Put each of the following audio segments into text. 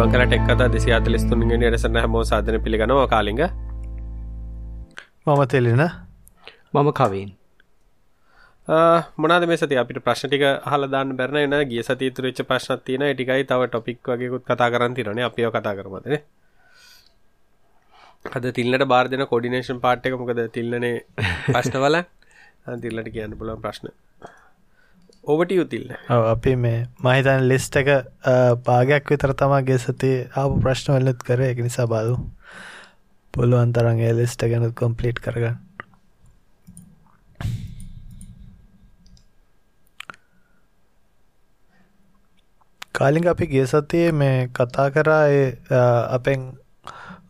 අයිබං කල ටෙක් කතා දෙසි අතලිස්තුන්ගේ නිරසන හැමෝ සාධන පිළිගනවා කාලිග. මම තෙලෙන. මම කවන්. මොනද මේ සති අපිට ප්‍රශ්ටික හල දාන්න බැරන එන ගිය සති තුරච්ච ප්‍රශ්නත් තියන ටිකයි තව ටොපික් වගේකුත් කතා කරන්න තිරන අපියෝ කතා කරමතන අද තිල්න්නට බාර්ධන කොඩිනේෂන් පාට්ක මොකද? තිල්ලනේ ප්‍රශ්නවල? තිල්ලට කියන්න පුලන් ප්‍රශ්න ඕවට යුතිල්ල අපි මේ මහිතන් ලිස්ට එක පාගයක් විතර තමාගේ සති ආපු ප්‍රශ්න වල්ලත් කර. එක නිසා බාදු පුළුවන් තරන්ගේ ලිස්ට ගැනත් කොම්පලිට් කරගන්න. කාලිග අපි ගේ සතියේ මේ කතා කරා අපෙන්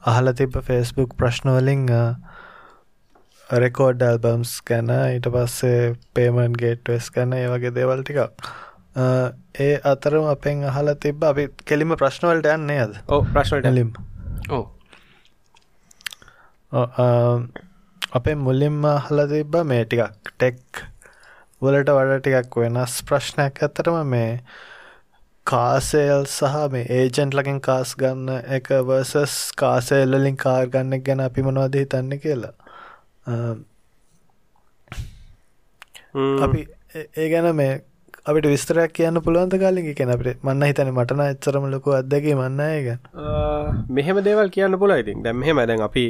අහල තිබ ෆෙස්බුක් ප්‍රශ්නවලින් රෙකෝඩ් ඇල්බම්ස් ගැන ඊට පස්සේ පේමන් ගේට්වෙස් ගැන ඒ වගේ දේවල් ටිකක්. ඒ අතරම අපෙන් අහල තිබ අපි කෙලිම ප්‍රශ්නවලට යන්නේ අද? ඕ ප්‍රශ්නට ලිම් ඕ අපේ මුලින්ම හල තිබ්බ මේ ටිකක් ටෙක් වලට වඩ ටිකක් වෙනස් ප්‍රශ්නයක්. ඇතරම මේ කාසේල් සහ මේ ඒජන්ට් ලකින් කාස් ගන්න එක වර්සස් කාසේල්ලින් කාර් ගන්න ගැන අපි මොනවද හිතන්න කියලා අපි ඒ ගැන මේ අපිට විස්තරයක් කියන්න පුළුවන්ත කාලින් කෙන අපට මන්න හිතන මටන එච්චරම ලොකු අදගේ මන්නයග මෙහෙම දේවල් කියන්න පුල ඉතින්. දැම්හෙ මැදැන් අපි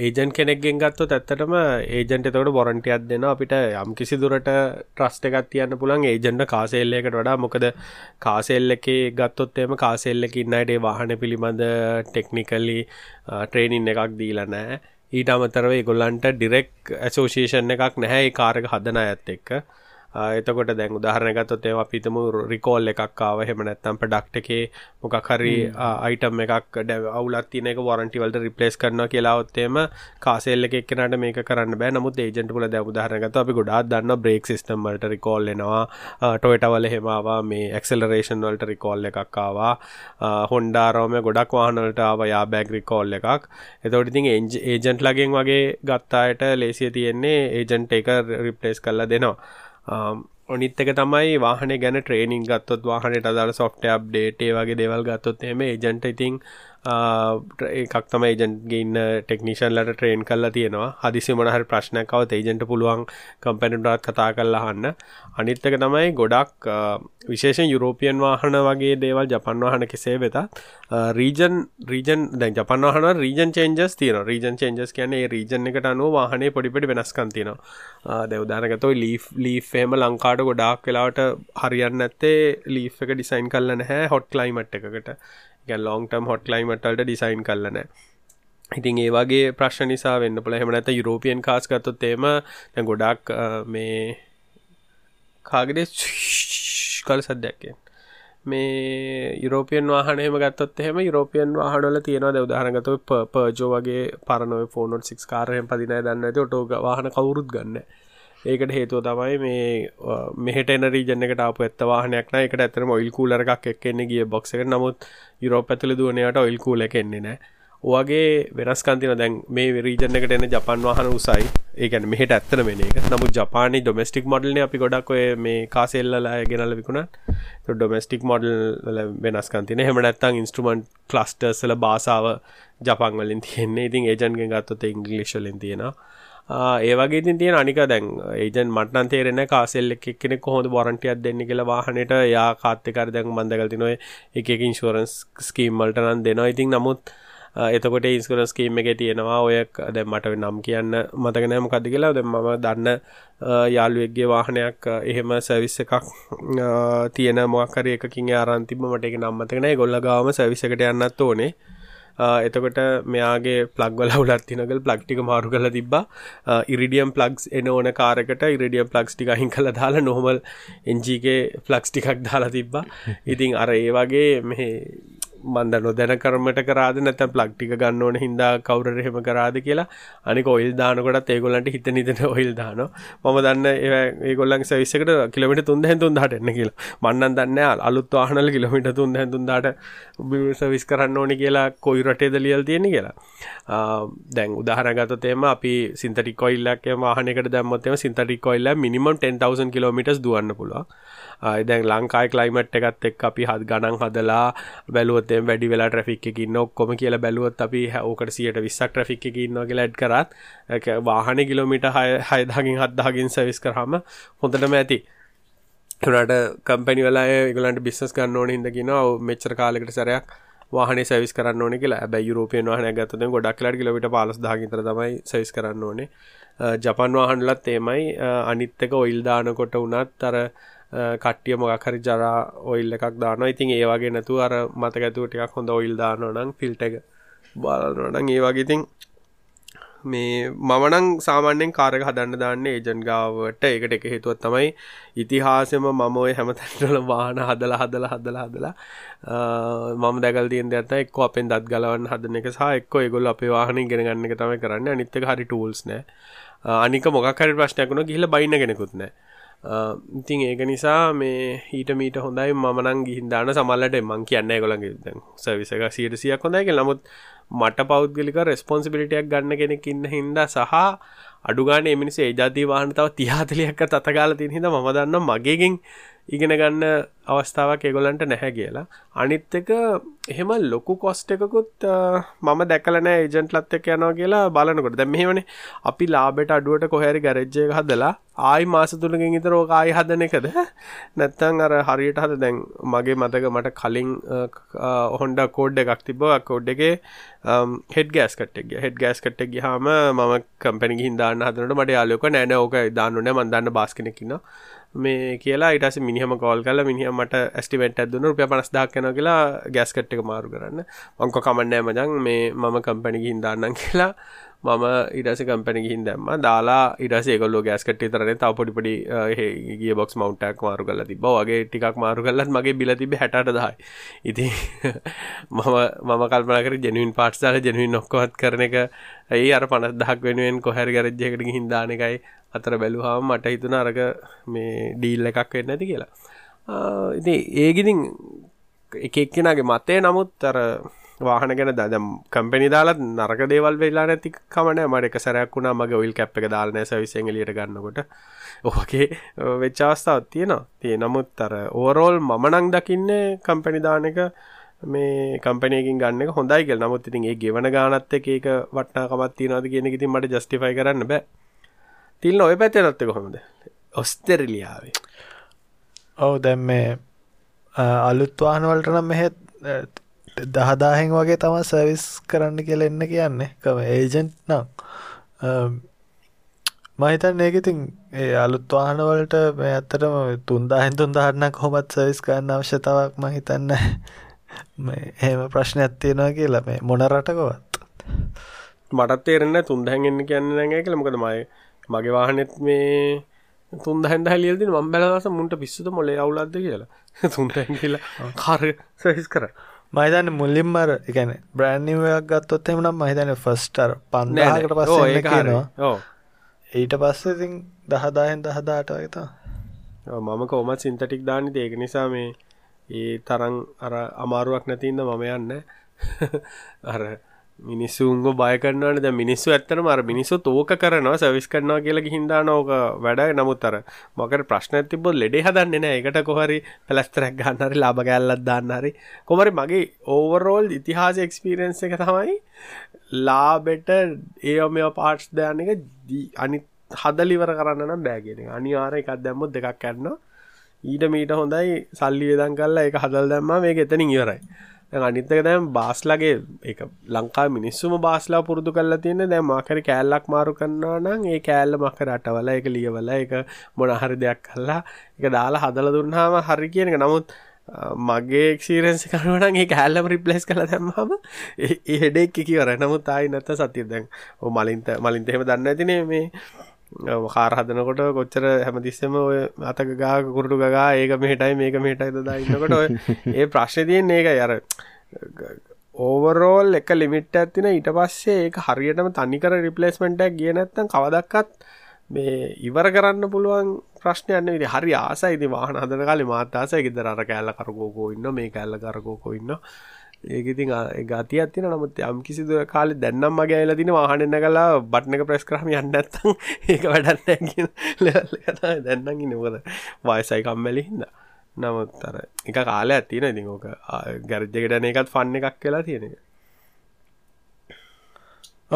ඒජන් කෙනෙක්ගෙන් ගත්තොත් ඇත්තටම ඒජන්ට තවට බොරන්ටියක් දෙන්න අපිට යම් කිසි දුරට ට්‍රස්ට එකත් තියන්න පුළන් ඒජන්ට කාසෙල්ලකට වඩා මොකද කාසෙල්ල එක ගත්තොත් එම කාසෙල්ලක ඉන්නයිට වාහන පිළිබඳ ටෙක්නිකල්ලි ට්‍රේනින් එකක් දීල නෑ ඊට අමතරව ගොල්ලන්ට ඩිරෙක් ඇසෝෂේෂන් එකක් නැහැ කාරක හදන ඇත් එක්ක. එතකොට දැන් උදාහරණගත්තොත් ඒවා අපිටම රිකෝල් එකක් ආව. එහෙම නැත්නම් ප්‍රොඩක්ට් එකේ මොකක් හරි අයිටම් එකක් අවුලක් තියෙන එක වොරන්ටි වලට රිප්ලේස් කරනවා කියලා આવොත් එහෙම කාසෙල් එකේ එක්කනට මේක කරන්න බෑ. නමුත් ඒජන්ට් වල දැන් උදාහරණගත්තොත් අපි ගොඩාක් දන්නවා බ්‍රේක් සිස්ටම් වලට රිකෝල් එනවා. ටොයටා වල එහෙම ආවා මේ ඇක්සලරේෂන් වලට රිකෝල් එකක් ආවා. හොන්ඩා රෝම ගොඩක් වාහන වලට ආවා යා බෑග් රිකෝල් එකක්. එතකොට ඉතින් ඒජන්ට් ලගෙන් වගේ ගත්තායට ලේසිය තියෙන්නේ ඒජන්ට් එක රිප්ලේස් කරලා දෙනවා Um, ඔනිත් එක තමයි වාහන ගැන ට්‍රේනිින් ගත්තොත් වාහනට අදාළ සොෆ්ට අප්ඩේටේ වගේ දෙවල් ගත්තොත් එම ඒජන්ට ඉතින් එකක් තම ඒජන්ගේ ඉන්න ටෙක්නිෂන්ලට ට්‍රේන් කල්ලා තියෙනවා. හදිසි මොනහරි ප්‍රශ්නයක්කව ඒජන්ට පුළුවන් කම්පැනටත් කතා කරලාහන්න අනිත්තක තමයි ගොඩක් විශේෂ යුරෝපියන් වාහන වගේ දේවල් ජපන් වාහන කෙසේ වෙත රීජන් රීජන් දැන් ජපන් වාහන රීජන් චේන්ජස් තියන රීජන් චේන්ජස් කියන්නේ රීජන් එකට අනුව වාහනේ පොඩිපට වෙනස්කන්තිනවා දෙවදානකතොයි ලී ලීෆේම ලංකාට ගොඩක් වෙලාවට හරියන්න ඇත්තේ ලී එක ඩිසයින් කල්ල නැහැ හොට් ලයිමට් එකකට. ලොන්ටම් හොට් ලයිමටල්ට ඩිසයින් කලන ඉතින් ඒ වගේ ප්‍රශ්න නිසා වෙන්න පුළ හෙම නැත යුරෝපියන් කාස් ගත්තොත් එම ගොඩක් මේ කාගෙඩ කල සද්‍යයක්කෙන් මේ යුරෝපියන් වාහනයම ගත්තොත් එහෙම යුරෝපියන් වාහනල තියෙනවා. දවදාහනගත පර්ජෝ වගේ පරනොව ෆෝනොට් සික් කාරයෙන් පදිනය දන්න ඇති ඔටෝ වාහන කවුරුත් ගන්න. ඒකට හේතුව තමයි මේ මෙහට එනරී ජනකට අප ඇත්ත වාහනයක්න එකට ඇතරම ඔයිල් කූලර එකක් එක්කෙන්නේ ගිය බොක්ස එක නමුත් යුරෝප ඇතුල දුවනයට ඔයිල් කූල එකෙන්නේ නෑ ඔගේ වෙනස්කන්තින දැන් මේ රීජන එකට එන ජපන් වාහන උසයි. ඒකැන මෙහට ඇත්තන වෙන එක. නමුත් ජපානි ඩොමස්ටික් මොඩල්න අපි ගොඩක් ඔය මේ කාසෙල්ලලා ගෙනල විකුණත් ඩොමස්ටික් මොඩල් වෙනස්කන්තින හෙමනැත්තං ඉන්ස්ට්‍රමන්ට් ක්ලස්ටර්සල බාසාාව ජපන් වලින් තියෙන්නේ. ඉතින් ඒජන්ගෙන් ගත්තොත ඉංගලිශ්ලින් තියෙනවා. ඒ වගේ ඉතින් තියෙන අනික දැන් ඒජන් මට්නන් තේරෙන කාසෙල් එක් කෙනෙක් කොහොමද වොරන්ටියක් දෙන්න කියලා වාහනේට යා කාත් එක්ක දැන් මම දැකලා තිනවා එක එක ඉන්ෂුරන්ස් ස්කීම් වලට නම් දෙනවා. ඉතින් නමුත් එතකොට ඉන්ස්කරන්ස් ස්කීම් එකේ තියෙනවා ඔය දැන් මට නම් කියන්න මතක නැහැ මොකද්ද කියලා. දැන් මම දන්න යාළුවෙක්ගේ වාහනයක් එහෙම සර්විස් එකක් තියෙන මොකක් හරි එකකින් ආරන් තිබ්බ. මට ඒක නම් මතක නැහැ. ඒගොල්ලෝ ගාවම සර්විස් එකට යන්නත් ඕනේ. එතකොට මෙයාගේ ප්ලග් වල උලත් තිනගල් ප්ලග් ටික මාරු කරලා තිබ්බා. ඉරිඩියම් ප්ලග්ස් එන ඕන කාරකට ඉරිඩියම් ප්ලග්ස් ටික අහිං කළා දාලා නොර්මල් එන්ජිගේ ප්ලග්ස් ටිකක් දාලා තිබ්බා. ඉතින් අර ඒ වගේ මේ මන්ද නොදැන කරමට කරාද නැතම් ප්ලක්්ටික ගන්න ඕන හින්දා කවුර හෙම කරාද කියලා. අනික ඔයිල් දානකොටත් ඒගොල්ලන්ට හිත නිතන ඔයිල් දාන මම දන්න ඒගොල්ලන් සවිසකට කිලමිට තුන්ද හැතුන් දාට එන්න කියලා. මන්නන් දන්න අලුත් වාහනල කිලමිට තුන්ද හැතුන් දාට සවිස් කරන්න ඕනි කියලා කොයි රටේද ලියල් තියෙන කියලා. දැන් උදාහරගතතේම අපි සින්තටි කොයිල්ලක් වාහනකට දැම්මොත්තම සින්තටි කොයිල්ල මිනිමම් 10,000 කිලමිටස් දුවන්න පුළුව දැන් ලංකායි කලයිමට් එකත් එක් අපි හත් ගණන් හදලා බැලුවත්තෙන් වැඩි වෙලා ට්‍රෆික් එක ඉන්න ඔක්කොම කියලා බැලුවොත් අපි ඕකට සියට විස්සක් ට්‍රෆික් එක ඉන්නවා කියලා ඇඩ් කරත් වාහන කිලෝමිට හය හයදාගින් හත්දාගින් සවිස් කරහම හොඳටම ඇති. තුනට කම්පැනි වෙලා ගලන්ට බිස්නස් ගන්න ඕන හිදකින මෙච්චර කාලෙකට සරයක් වාහන සවිස් කරන්න ඕන කියලා. ඇබැ යුරෝපියන් වාහන ගත්තද ගොඩක් ලට කිලට පාලස් දාගතර තමයි සවිස් කරන්න ඕනේ. ජපන් වාහන්ලත් ඒමයි අනිත්තක ඔයිල් දානකොට වනත් තර කට්ටිය මොකක්හරි ජරා ඔයිල් එකක් දාන ඉතින් ඒවාගේ නැතු අර මතකඇතුව ටිකක් හොඳ ඔයිල් දානොනං ෆිල්ට එක බලනොනං ඒවාගේතින් මේ මමනං සාමාන්‍යෙන් කාරක හදන්න දාන්න ඒජන් ගාවට. ඒකට එක හේතුවත් තමයි ඉතිහාසම මම ඔය හැමතැන්ටල වාහන හදලා හදලා හදලා හදලා මම දැකල් තියෙන් ඇත එක් අපෙන් දත් ගලවන්න හදන එක සහ එක්ක ඒගොල් අපේ වාහන ගෙන ගන්න එක තමයි කරන්න. අනිත්තක හරි ටූල්ස් නෑ. අනික මොකක්හරි ප්‍රශ්නයක්ුණ ගිහිල බයින්න කෙනෙකුත් නෑ. ඉතින් ඒක නිසා මේ ඊට මීට හොඳයි මනං ගිහින් දාන සමල්ලට මං කියන්න ගොළන්ගේ සවිසක සියට සියක් හොඳයි නමුත් මට පෞද්ගලික රෙස්පොන්සිබිලිටියක් ගන්න කෙනෙක් ඉන්න හින්දා සහ අඩුගාන එමිනිස ඒජාතිී වාහනතාව තිහාතලියක්ක තතකාල තින් හිද ම දන්න මගේකින් ඉගෙන ගන්න අවස්ථාවක් එගොලන්ට නැහැ කියලා. අනිත් එක එහෙම ලොකු කොස්ට එකකුත් මම දැකලන ඒජන්ට්ලත් එක් යනවා කියලා බලනකොට. දැ මෙහෙවන අපි ලාබෙට අඩුවට කොහැරි ගැරජ්ජය හදලා ආයි මාස තුළකින් ඉතර ඕකායි හදන එකද? නැත්තං අර හරියට හද. දැන් මගේ මතක මට කලින් හොන්ඩ කෝඩ් එකක් තිබ කෝඩ් එක හෙඩ ගෑස් කට්ටක් හෙඩ ගෑස් කට්ටක් ගහම මම කම්පැනි හිදාන්න හදනට මට යාලෝක නෑන ඕක දාන්නන මන්දන්න බාස්කනෙකින්න මේ කියලා ඉටස මිනිහම කෝල් කල මිනිහ මට ඇස්ටිමට ඇදදුන රුපිය පනස්දා කන කියලා ගැස්කට් එක මාරු කරන්න. මංකො කමන්නෑ මජන් මේ මම කම්පැනි හින්දාන්නම් කියලා මම ඉඩස කම්පැන ගිහින් දැම්ම. දාලා ඉඩසේ කොල්ලෝ ගෑස්කට තරන තාව පොඩිපඩි ගිය බොක්ස් මවන්ටක් මාරු කල තිබ වගේ ටිකක් මාරු කල්ලත් මගේ බිල තිබ හැට දහයි. ඉති මම මම කල්පනකර ජනුවන් පාට්සාල ජනුවන් නොක්කොත් කරන එක. ඇයි අර පනත් දහක් වෙනුවෙන් කොහැර ගරජ්ජකට හින්දාන එකයි අතර බැලුහාම මට හිතුන අරග මේ ඩීල් එකක් වෙන්න ඇති කියලා. ඉති ඒගිතින් එක එක්කෙනගේ මතේ නමුත් අර වාහන ගැන දම් කම්පැනි දාලත් නරක දේවල් වෙලා නැති කමන මට එක සැරයක් වුණා මගේ ඔයිල් කැප් එක දාලන සවිසෙන් එලියට ගන්නකොට. ඕගේ වෙච්චාවස්ථාවත් තියෙනවා. තිය නමුත් අර ඕරෝල් මමනං දකින්නේ කම්පැනි දාන එක මේ කම්පනයකින් ගන්න හොඳයි කියල. නමුත් ඉතින් ඒ ගෙවන ගානත් එක ඒක වටනාකමත් තියෙනවාද කියන ඉතින් මට ජස්ටිෆයි කරන්න බෑ. තිල්න ඔය පැත්තේ නත්තක කොහොමද? ඔස්තෙරලියාවේ ඔවු දැම් මේ අලුත් වාහනවලට නම් මෙහෙත් දහදාහෙන් වගේ තම සර්විස් කරන්න කියල එන්න කියන්නේ. කම ඒජන්ට් නම්. මහිතන් ඒකඉතින් ඒ අලුත් වාහනවලට මේ ඇත්තටම තුන්දාහෙන් තුන්දාහරන්නක් හොමත් සවිස් කරන්න අවශ්‍යතාවක් මහිතන්න එහෙම ප්‍රශ්නයක් තියෙනවා කියලා. මේ මොන රටකවත්. මටත් තේරෙන්න තුන්දැන්ගන්න කියන්න නැගේ කළමකද මයි මගේ වාහනෙත් මේ තුන්දහැන්ද හලියල්දි මම් බැලස මුන්ට පිස්සුත මොලේ අවුලද්ද කියලා. තුන්දැන් කියලා කාර සහිස් කර මහිතන්න මුල්ලින්මර එකන බ්‍රෑන්නිවයක් ගත්තොත් එමනම් මහිතන ෆස්ටර් පන්දහකට පස්ස කියනවා. ඊට පස්සේ ඉතින් දහදාහෙන් දහදාට වගතා මම කෝමත් සින්තටික් දානි ඒක නිසා මේ ඒ තරං අර අමාරුවක් නැතින්ද මම යන්න. අර මිනිස්සුන්ග බය කරනවන ද මිනිස්සු ඇත්තන මර මිනිස්සු තෝක කරනවා සවිස් කරනවා කියලා හින්දා නෝක වැඩ නමුත්තර මොකට ප්‍රශ්න තිබ ලෙඩේ හදන්න නෑ. එකට කොහරි පැලස්තරක් ගන්නරි ලාබ ගැල්ලත් දාන්නරි කොමරි මගේ ඕවරෝල් ඉතිහාස එක්ස්පිරෙන්න්ස එක තමයි ලාබෙට ඒඔමය පාට්ස් දයන එක අනි හදලිවර කරන්න නම් බෑගෙන අනිවාර එකක් දැම්මුත් දෙකක් කරන්න ඊට මීට හොඳයි සල්ලි වෙදන් කල්ලා එක හදල් දැම්ම මේ එතනින් ඉවරයි. අනිත්තක දැම් බාස්ලගේ එක ලංකා මිනිස්සුම බාස්ලා පුරුදු කල්ලා තියෙන දැ මාකර කෑල්ලක් මාරු කරන්නවා නම් ඒ කෑල්ල මකර අටවල එක ලියවල එක මොනහරි දෙයක් කල්ලා එක දාලා හදල දුන්නාම හරි කියන එක. නමුත් මගේ එක්ෂීරන්සි කරුවනන් ඒ කෑල්ලම රිප්ලස් කළ දැම්මම ඒ හෙඩෙක් කිවර නමුත් ආයි නැත සතිය දැන් ඕ මලින්ත මලින්ත එහෙම දන්න ඇතිනේ මේ කාර හදනකොට කොච්චර හැමතිස්සම ඔය අතක ගා කුරටු ගා ඒක මෙහටයි මේක මෙහටයි දදා ඉන්නකොට ඒ ප්‍රශ්න තියෙන් ඒක යර ඕවරෝල් එක ලිමිට් ඇතින ඊට පස්සේ ඒක හරියටම තනිකර රිපලේස්මෙන්ටක් ගිය නැත්තම් කවදක්කත් මේ ඉවර කරන්න පුළුවන් ප්‍රශ්නයන්න විදි හරි ආසයිති වාහන හදන කාලි මාතාසය ගෙදර අර කෑල්ල කරකෝකෝ ඉන්න මේ කැල්ල කරකෝකෝ ඉන්න ඒකඉතින් ගති අතින නමුත් යම් කිසිද කාලෙ දැන්නම් මගේ ඇල තින වාහනන්න කලා බට්නක ප්‍රෙස් කරම යන්න ඇත්තම් ඒක වැඩන්න ලෙවල්ල කතා දැන්නගි නොකද වයසයි කම්මැලි හිද නමුත් අර එක කාලය ඇතින ඉතින් ඕක ගැරජ්ජකටන එකත් ෆන්න එකක් කියලා තියෙන එක.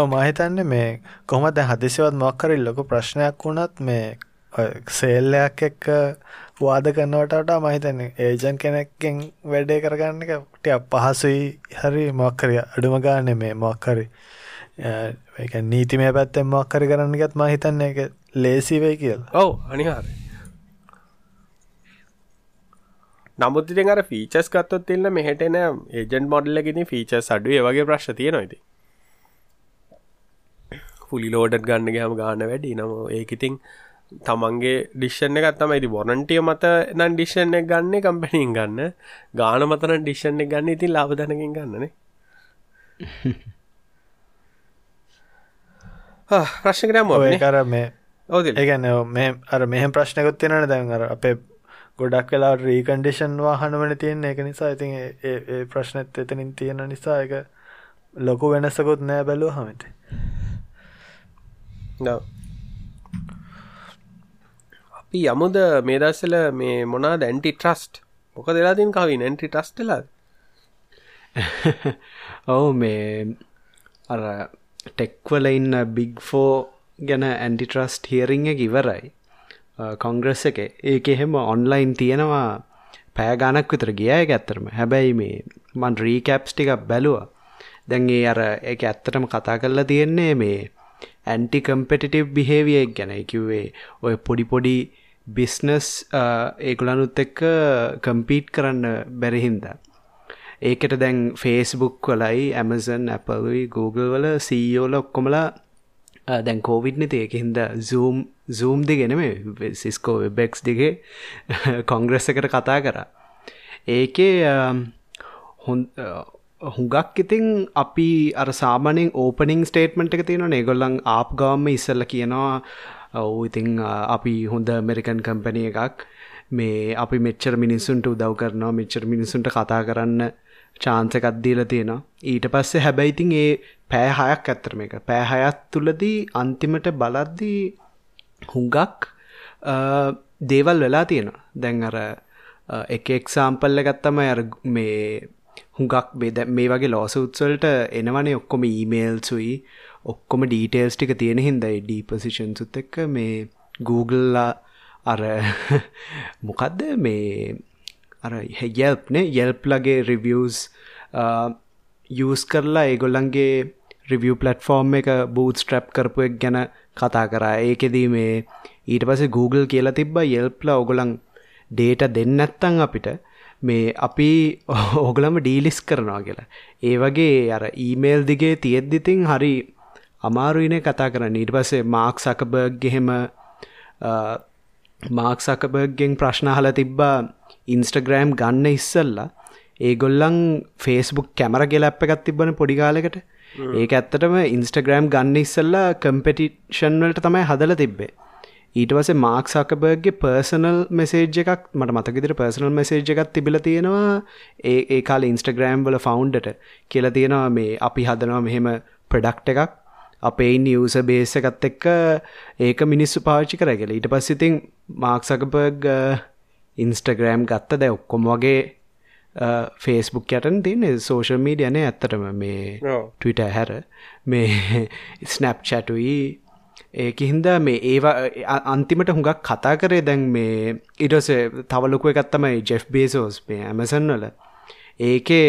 මහිතන්න මේ කොහම දැ හදිසිවත් මොක්කරල් ලොක ප්‍රශ්නයක් වුණත් මේ සේල්ලයක් එක්ක වාද කරනවටට මහිතන ඒජන් කෙනෙක්ගෙන් වැඩේ කරගන්න එකට පහසුයි. හරි මොක්කරිය අඩුම ගාන මේ මොක්කරි නීතිමය පැත්තෙන් මොක්කරි කරන්නගත් මහිතන්න එක ලේසිවේ කියලා. ඔව් අනිහාරය නමුත්තිෙන් අර ෆීචස් කත්තොත් එල්න්න මෙහටන ඒජන් මොඩල්ලගෙන ෆීචස් අඩුව වගේ ප්‍රශ් තියෙනොයිද පුලි ලෝඩට් ගන්න ගහම ගාන වැඩි. නම ඒකඉතින් තමන්ගේ ඩිෂණ එකත් තමයි. බොරන්ටිය මත නන් ඩිෂණ එක ගන්න කම්පැනින් ගන්න. ගාන මතන ඩිෂණ එක ගන්න. ඉතින් ලාබදනකින් ගන්නනේ ප්‍රශ්නකරම ඔය කර මේ ඕද ඒගැන මේ අර මෙහම ප්‍රශ්නකුත් තියෙනන දැන් අර අපේ ගොඩක් වෙලා රීකන්ඩිෂන් වාහනවන තියෙන එක නිසා ඉතින් ඒ ප්‍රශ්නත් එතනින් තියෙන නිසා එක ලොකු වෙනසකුත් නෑ බැලූ හමට අපි යමුද මේ දස්සල මේ මොනා දැන්ටි ට්‍රස්ට් මොක දෙලාතින් කවි නැන්ටි ටස්ටලා ඔවු මේ අර ටෙක්වල ඉන්න බිග් ෆෝ ගැන ඇන්ටිට්‍රස්ට් හියරිං එක ඉවරයි. කොංග්‍රස් එක. ඒක එහෙම ඔන්ලයින් තියෙනවා. පෑ ගණක් විතර ගියය ඇත්තරම හැබැයි මේ මන් රීකැප්ස් ටිකක් බැලුව. දැන්ගේ අර එක ඇත්තටම කතා කරලා තියෙන්නේ මේ ඇන්ටි කම්පෙටිටව් බිහේවියක් ගැන කිව්වේ ඔය පොඩි පොඩි බිස්නස් ඒකුලනුත් එක්ක කම්පීට් කරන්න බැරිහින්ද ඒකට දැන් ෆේස්බුක් වලයි ඇමසන් Appleයි Google වල සීෝල e ඔක්කොමලා දැන් කෝවිඩ් නති එක හින්ද zoom zoom දිගෙනම සිස්කෝ වෙබෙක්ස් දිගේ කොංග්‍රෙස් එකට කතා කර. ඒකේ හුඟක් ඉතින් අපි අර සාමානෙන් ඕපනිං ස්ටේට්මට එක තියෙන ඒගොල්ලන් ආප් ගවම්ම ඉස්සල්ල කියනවා ඔවු ඉතිං අපි හොඳ ඇමරිකන් කම්පැනිය එකක්. මේ අපි මෙච්චර මිනිස්සුන්ට උදව් කරනවා මෙච්චර මිනිසුන්ට කතා කරන්න චාන්සකත් දීල තියෙනවා. ඊට පස්සේ හැබැයිතින් ඒ පෑ හයක් ඇත්තරම එක පෑ හයත් තුළදී අන්තිමට බලද්දී හුඟක් දේවල් වෙලා තියෙනවා. දැන් අර එක එක්සාම්පල්ල ගත්තම අර මේ හුඟක් බෙද මේ වගේ ලෝසුත්සල්ට එනවනේ ඔක්කොම ඊමේල්සුයි ඔක්කොම ඩීටේල්ස් ටික තියෙන හින්දයි ඩීපසිෂන් සුත් එක්ක මේ Googleලා අර මොකක්ද මේ අර යෙල්ප්නේ යෙල්ප්ලගේ රිවියස් යස් කරලා ඒගොල්ලන්ගේ රිවිය පලට්ෆෝර්ම් එක බූත් ස්ට්‍රප් කරපුයක් ගැන කතා කරා. ඒකෙදී මේ ඊට පස Google කියලා තිබ්බ යෙල්ප්ල ඔගොලන් ඩේට දෙන්නැත්තං අපිට මේ අපි ඕගලම ඩීලිස් කරනවා කියලා. ඒ වගේ අර ඊමේල් දිගේ තියෙද්දිතින් හරි අමාරුයින කතා කරන්න. ඊට පස්සේ මාක් සකබර්ග් ගෙහෙම මාක් සකබර්ගෙන් ප්‍රශ්නහල තිබ්බා ඉන්ස්ටග්‍රෑම් ගන්න ඉස්සල්ලා. ඒගොල්ලන් ෆේස්බුක් කැමර ගෙලප් එකත් තිබන පොඩිකාලෙකට ඒක ඇත්තටම ඉන්ස්ටග්‍රෑම් ගන්න ඉස්සල්ලා කම්පෙටිෂන්වලට තමයි හදල තිබ්බේ ඊට වස මාක් සකබර්ගේ පර්සනල් මෙසේජ් එකක් මට මතකදිර පර්සනල් මෙසේජ් එකක් තිබිල තියෙනවා. ඒ කාල ඉන්ස්ටග්‍රෑම් වල ෆවුන්්ඩට කියලා තියෙනවා මේ අපි හදනවා මෙහෙම ප්‍රඩක්් එකක්. අපේ නිවස බේස එකත් එක්ක ඒක මිනිස්සු පාච්චි කරගල ඊට පස්සිතින් මාක් සකබර්ග ඉන්ස්ටග්‍රෑම් ගත්ත. දැ ඔක්කොම වගේ ෆේස්බුක් යටන තියන්නේ. සෝෂල් මීඩියන ඇත්තටම මේ ටවිට හැර. මේ ස්නැප් චැටුයි ඒක හින්ද මේ ඒවා අන්තිමට හුඟක් කතා කරේ දැන් මේ ඉටස තවලොකුව එකත්තමයි ජෙෆ් බේසෝස් මේ ඇමසන් වල. ඒකේ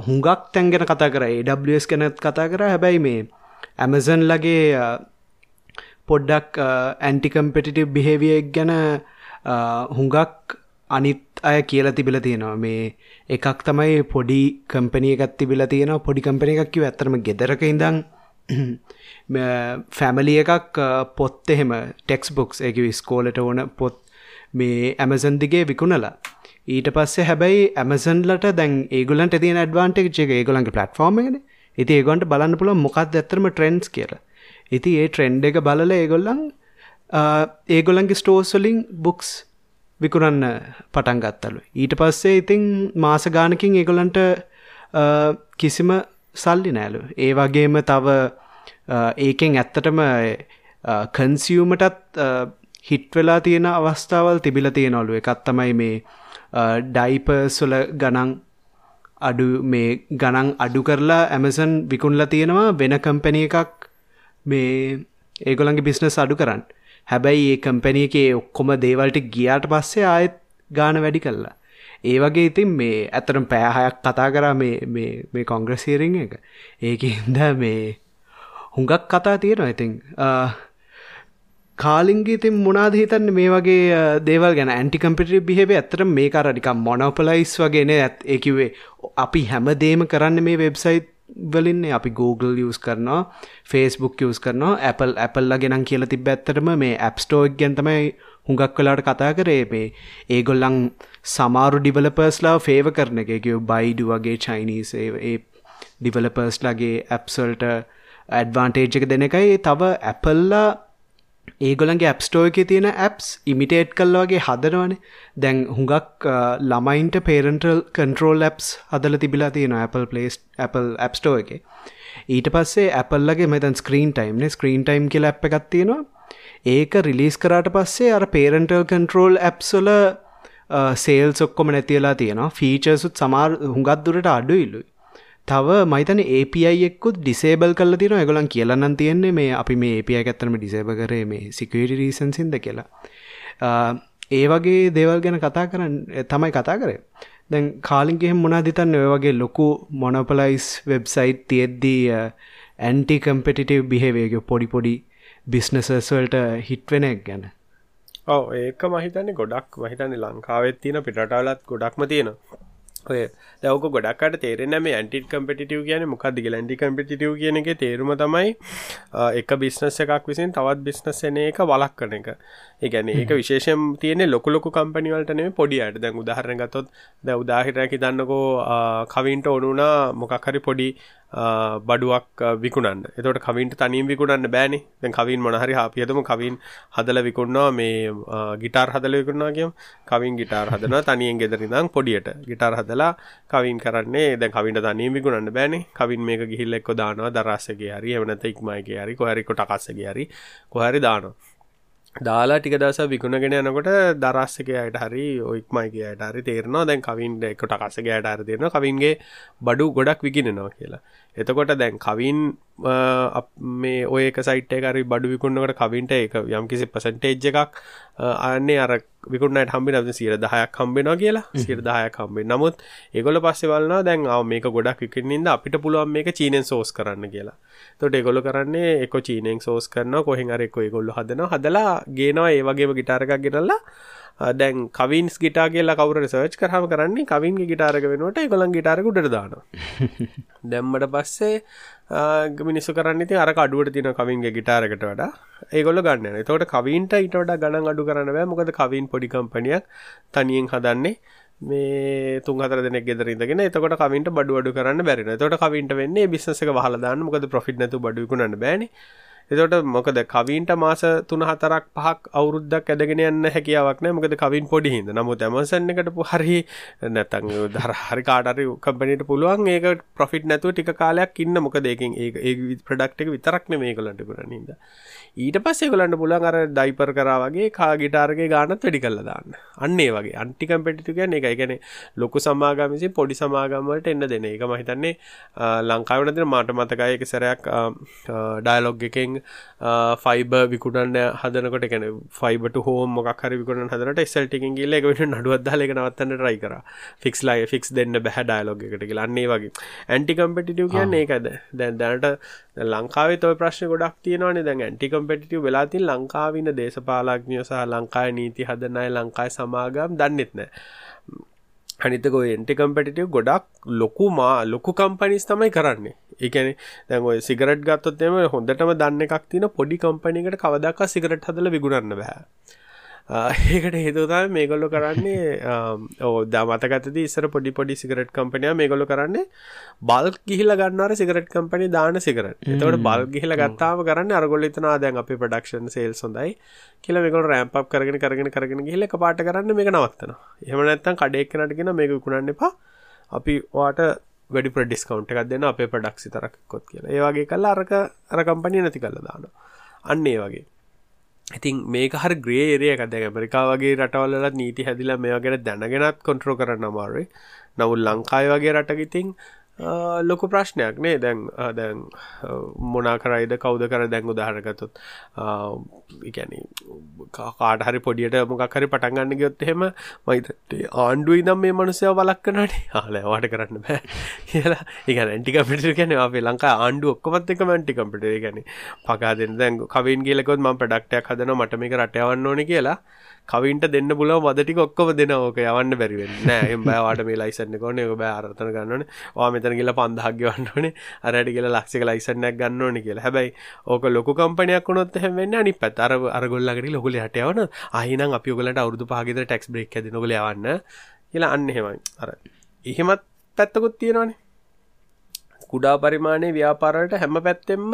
හුඟක් තැන්ගෙන කතා කර. AWS කෙනත් කතා කර. හැබැයි මේ ඇමසන් ලගේ පොඩ්ඩක් ඇන්ටිකම්පෙටිටව් බිහේවියක් ගැන හුඟක් අනිත් අය කියලා තිබිල තියෙනවා. මේ එකක් තමයි පොඩි කම්පනිය එකත් තිබිල තියෙනවා. පොඩි කම්පනි එකක් කිව ඇතරම ගෙදරක ඉඳං ෆැමලි එකක් uh, පොත් එහෙම ටෙක්ස් බොක්ස් එක විස්කෝලට ඕන පොත් මේ ඇමසන් දිගේ විකුණලා. ඊට පස්සේ හැබැයි ඇමසන්ලට දැන් ඒගුලන්ට තියන ඇඩ්වාන්ටෙක් එක ඒගොලන්ගේ පලට්ෆෝර්ම්ගෙන ඉති ඒගොන්ට බලන්න පුළ මොකක්ද ඇතරම ට්‍රෙන්න්ස් කියලා. ඉති ඒ ට්‍රෙන්ඩ් එක බලල ඒගොල්ලන් uh, ඒගොලන්ගේ ස්ටෝස්වලින් බුක්ස් විකුණන්න පටන් ගත්තලු. ඊට පස්සේ ඉතිං මාස ගානකින් ඒගොලන්ට uh, කිසිම සල්ලි නෑලු ඒ වගේම තව ඒකෙන් ඇත්තටම කන්සියමටත් හිට් වෙලා තියෙන අවස්ථාවල් තිබිල තියෙනවලු. එකත් තමයි මේ ඩයිපර්ස්වල ගණන් අඩු මේ ගණන් අඩු කරලා ඇමසන් විකුණලා තියෙනවා. වෙන කම්පැනිය එකක් මේ ඒගොලන්ගේ බිස්නස් අඩු කරන්න. හැබැයි ඒ කම්පැනිය එකේ ඔක්කොම දේවල්ට ගියාට පස්සේ ආයත් ගාන වැඩි කල්ලා ඒ වගේ ඉතින් මේ ඇතරම් පෑහයක් කතා කරා මේ කොංග්‍රසීරිං එක. ඒකන්ද මේ හුඟක් කතා තියෙනවා ඉතින්. කාලින්ගේ තින් මොනාද හිතන්න මේ වගේ දේවල් ගැන? ඇන්ටිකම්පිටි බිහෙව ඇතර මේ කරඩිකම් මොනොපලයිස් වගේන ඇත් ඒකිවේ අපි හැම දේම කරන්න මේ වෙබ්සයිට් වලින්නේ අපි Google යස් කරනවා ෆස්බුක් යස් කරනවා Apple Appleල්ල ගෙනම් කියල තිබ ඇත්තරම මේ ඇප්ස්ටෝක් ගැන් තමයි හුඟක් කලාට කතා කරේ. මේ ඒගොල්ලං සමාරු ඩිවලපර්ස්ලා ෆේව කරන එක. කිව බයිඩු වගේ චයිනීස් ඒ ඩිවලපර්ස්ලගේ ඇප්සල්ට ඇඩ්වාන්ටේජ් එක දෙන එකයි. තව ඇපල්ලා ඒගොලන්ගේ ඇප්ස්ටෝ එක තියෙන ඇප්ස් ඉමිටේට් කල්ලවාගේ හදනවන. දැන් හුඟක් ළමයින්ට පේරන්ටල් කන්ට්‍රෝල් ඇප්ස් හදල තිබිලා තියෙන Apple පලේස් Apple ඇප්ස්ටෝ එක. ඊට පස්සේ ඇපල්ලගේ මෙතන් ස්ක්‍රීන් ටයිම්න ස්ක්‍රීන් ටයිම් කියල ඇප් එකක් තියෙනවා. ඒක රිලිස් කරාට පස්සේ අර පේරන්ටල් කන්ට්‍රෝල් ඇප්සොල සේල් ඔක්කොම නැතිලා තියෙනවා. ෆීචර්සුත් සමාර් හුඟත් දුරට අඩු ඉල්ලුයි තව මයිතන API එක්කුත් ඩිසේබල් කල තින ගොලන් කියලන්න තියෙන්නේ මේ අපි මේ API ඇත්තරම ඩිසේබ කරේ මේ සිකට රීසන්සින්ද කියලා. ඒ වගේ දේවල් ගැන කතා කරන්න තමයි කතා කරේ. දැන් කාලින්ගෙහෙම මොනා දිතන්න ඔය වගේ ලොකු මොනොපලයිස් වෙබ්සයිට් තියෙද්දී ඇන්ටි කම්පෙටිටව් බිහෙවේග පොඩි පොඩි බිස්නසස්වල්ට හිට්වෙනක් ගැන. ඔව ඒක මහිතන්නේ ගොඩක් මහිතන්නේ ලංකාවෙත් තියෙන පිටටවලත් ගොඩක්ම තියෙනවා. ඔය දවක ගොඩක්ට තේරෙන මේ ඇන්ටි කම්පිටිව් කියන මොකක්ද ඇන්ටි කම්පිටිව් කියන එක තේරුම තමයි එක බිස්නස් එකක් විසින් තවත් බිස්නස් එන එක වලක් කරන එක. ඒගැන ඒක විශේෂම් තියෙන ලොකුලොකු කම්පනිවලටනේ පොඩියට දැන් උදාහරණ ගතොත් ද උදාහිරැකි දන්නකෝ කවින්ට ඕනුනා මොකක්හරි පොඩි බඩුවක් විකුණන්න. එතට කවින්ට තනින් විකුණන්න බෑනි. දැන් කවින් මොනහරි හාපියතම කවින් හදල විකුණවා මේ ගිටාර් හදල විකුණවා කියම්. කවින් ගිටාර් හදන තනියෙන් ගෙදරිදම් පොඩියට. ගිටාර් හදලා කවින් කරන්නේ දැ කවින්ට තනින් විකුණන්න බෑනි. කවින් මේක ගිහිල්ල එක්ක දානවා දරස්සගේ හරි එවනත ඉක්මයිගේ හරි කොහරිකොට කස්සගේ හරි කොහරි දානවා. දාලා ටික දස විකුණගෙන යනකොට දරස්සකයට හරි ඔයික්මයිකයට හරි තේරනවා. දැන් කවින්ට එකට කසගයට අර දෙරන කවින්ගේ බඩු ගොඩක් විකිනෙනවා කියලා. එතකොට දැන් කවින් මේ ඔයක සයිට කරි බඩු විකුන්නකට කවින්ට එක යම් කිසි පසන්ටේජ් එකක් අන්නේ අර විකුණට හම්බි නද සිර දහයක් හම්බෙනවා කියලා. සිර දහයක් හම්බේ නමුත් ඒගොල පස්සෙ වලන්න දැන් මේක ගොඩක් විකිනින්ද අපිට පුළුවන් මේක චීනෙන් සෝස් කරන්න කියලා. තොට එගොල කරන්නේ එක චීනෙන් සෝස් කරන කොහෙන් අර එක්කො ගොල්ල හදන හදලා ගේනවා ඒ වගේම ගිටාරකක් ගෙනල්ලා දැන් කවින්ස් ගිටා කියලා කවර සර්ච් කරහම කරන්නේ කවින්ගේ ගිටාරක වෙනට ගොලන් ගිටාරක උඩට දාන දැම්මට පස්සේ මිනිස්සු කරන්න ති අර අඩුවට තින කවින්ගේ ගිටාරකට වඩා ඒගොල්ල ගන්න තවට කවින්ට ඉට වඩා ගණන් අඩු කරන්න බෑ. මොකද කවින් පොඩි කම්පනියක් තනියෙන් හදන්නේ මේ තුන් හතර දෙනෙක් ගෙදර ඉඳගෙන. එතකොට කවින්ට බඩු අඩු කරන්න බැරින තොට කවින්ට වෙන්නේ බිස්නස එක හලදාන්න මොකද ප්‍රෆිට් නැතු බඩුකුණන්න බෑනේ එතකොට මොකද කවින්ට මාස තුන හතරක් පහක් අවුරුද්දක් ඇදගෙන යන්න හැකියාවක් නෑ මොකද කවින් පොඩි හින්ද. නමුත් ඇමසන් එකට හරි නැතන් දර හරි කාටරි කම්පනීට පුළුවන් ඒක ප්‍රොෆිට් නැතුව ටික කාලයක් ඉන්න. මොකද ඒකින් ඒ ඒ ප්‍රඩක්් එක විතරක් නෙමේ කලන්ට කරන හිද ඊට පස්සේ කොලන්ට පුලන් අර ඩයිපර් කරාවගේ කා ගිටාර්ගේ ගානත් වැඩි කල්ල දාන්න. අන්නේ වගේ. අන්ටිකම්පෙටිතු ගැන එක ගැන ලොකු සමාගමිසි පොඩි සමාගමට එන්න දෙන එක. මහිතන්නේ ලංකාවනතින මාට මතකයක සැරයක් ඩයිලොග් එකෙන් ෆයිබ විකුණන්න හදනකට ගැන ෆයිබට හෝම මොක් හරි විකුණ හදනට එසල්ටිකින් ගිල්ල එකට නඩුවත්දාලක නවත්තන්න රයි කර. ෆික්ස් ලයි ෆික්ස් දෙන්න බැහ ඩයිලොග් එකට කියලන්නේ වගේ. ඇන්ටිකම්පිටිටව කියන්නේ ඒකද? දැන් දැනට ලංකාවේ තොයි ප්‍රශ්න ගොඩක් තියෙනවානේ. දැන් ඇන්ටිකම්පිටිටව වෙලාතින් ලංකාවින්න දේශපාලක්ඥයෝ සහ ලංකායි නීති හදනයි ලංකායි සමාගම් දන්නෙත් නෑ. අනිතක එන්ටි කම්පටිටව ගොඩක් ලොකු මා ලොකු කම්පනිස් තමයි කරන්නේ එකන ඔය සිගරට් ගත්තොත්තෙම හොඳටම දන්න එකක් තින පොඩි කම්පනිකට කවදක් සිගරට් හදල විගුණන්න බෑ. ඒකට හේතුතම මේගොල්ලො කරන්නේ ඕ දමතකතද ඉස්සර පොඩි පොඩි සිකරට් කම්පනය මේගොල්ලො කරන්නේ බල් ගිහිල ගන්නර සිකරට් කම්පනි දාන සිකරට එතවට බල් ගිහිල ගත්තාම කරන්න අරගොල්ලිතනා දැන් අප පඩක්ෂන් සේල් සොඳයි කියල මේකොල් රෑම්ප් කරගෙන කරගෙන කරගෙන ගහිල පාට කරන්න මේ නවත්තන එහම නැත්තන් කඩෙක්නටගෙන මේක කුණන්න එපා. අපි වාට වැඩි ප්‍රඩිස්කවන්් එකක් දෙන්න අපේ පඩක්සි තරක් කොත් කියලා. ඒවාගේ කල්ලා අරක අර කම්පනය නැති කල්ල දාන අන්න ඒ වගේ. ඉතින් මේක හර ග්‍රේරය එකද ඇමරිකා වගේ රටවල්ලත් නීති හැදිලා මේ වගෙන දැනගෙනත් කොන්ට්‍රෝ කරන්න අමාරුයි. නවුල් ලංකායි වගේ රටකිතින් ලොකු ප්‍රශ්නයක් නේ. දැන් දැන් මොනා කරයිද කවුද කර දැන් උදාහරකතුත් ඉගැන කාට හරි පොඩියට මොකක්හරි පටන්ගන්න ගයොත් එහෙම මයිතේ ආණ්ඩුවයි දම් මේ මනුසය වලක්කනට හල වාට කරන්න බෑ. කියලා. ඉග ඇන්ටිකපිට ගැන අපේ ලංකා ආණ්ඩු ඔක්කොමත් එක මැන්ටි කම්පිට ගැන පකාදෙන් දැන් කවින් කියලකොත් ම ප්‍රඩක්ටයක් හදන මට මේක රටයවන්න ඕන කියලා. කවින්ට දෙන්න පුලව මදටික ඔක්කොම දෙන ඕක යවන්න බැරිවෙන්න නෑ එම් බෑවාට මේ ලයිසන්න කොන ඔ බෑ අරතන ගන්නන වා මෙතන කියලා පන්දහක්ග වන්නනේ අරට කියලා ලක්ෂක ලයිසන්නයක් ගන්න ඕන කියලා. හැබැයි ඕක ලොක කම්පනයක් වුණොත් හැවෙන්න අනි පැත් අර අරගොල්ලකට ලොකුල හටයවන අහිනම් අපි ඔගලට අවුදු පහගත ටෙක්ස් බ්‍රේක් ඇද නොගල යවන්න කියලා අන්න හෙමයි අර එහෙමත් පැත්තකුත් තියෙනවානේ. කුඩා පරිමාණය ව්‍යාපාරට හැම පැත්තෙම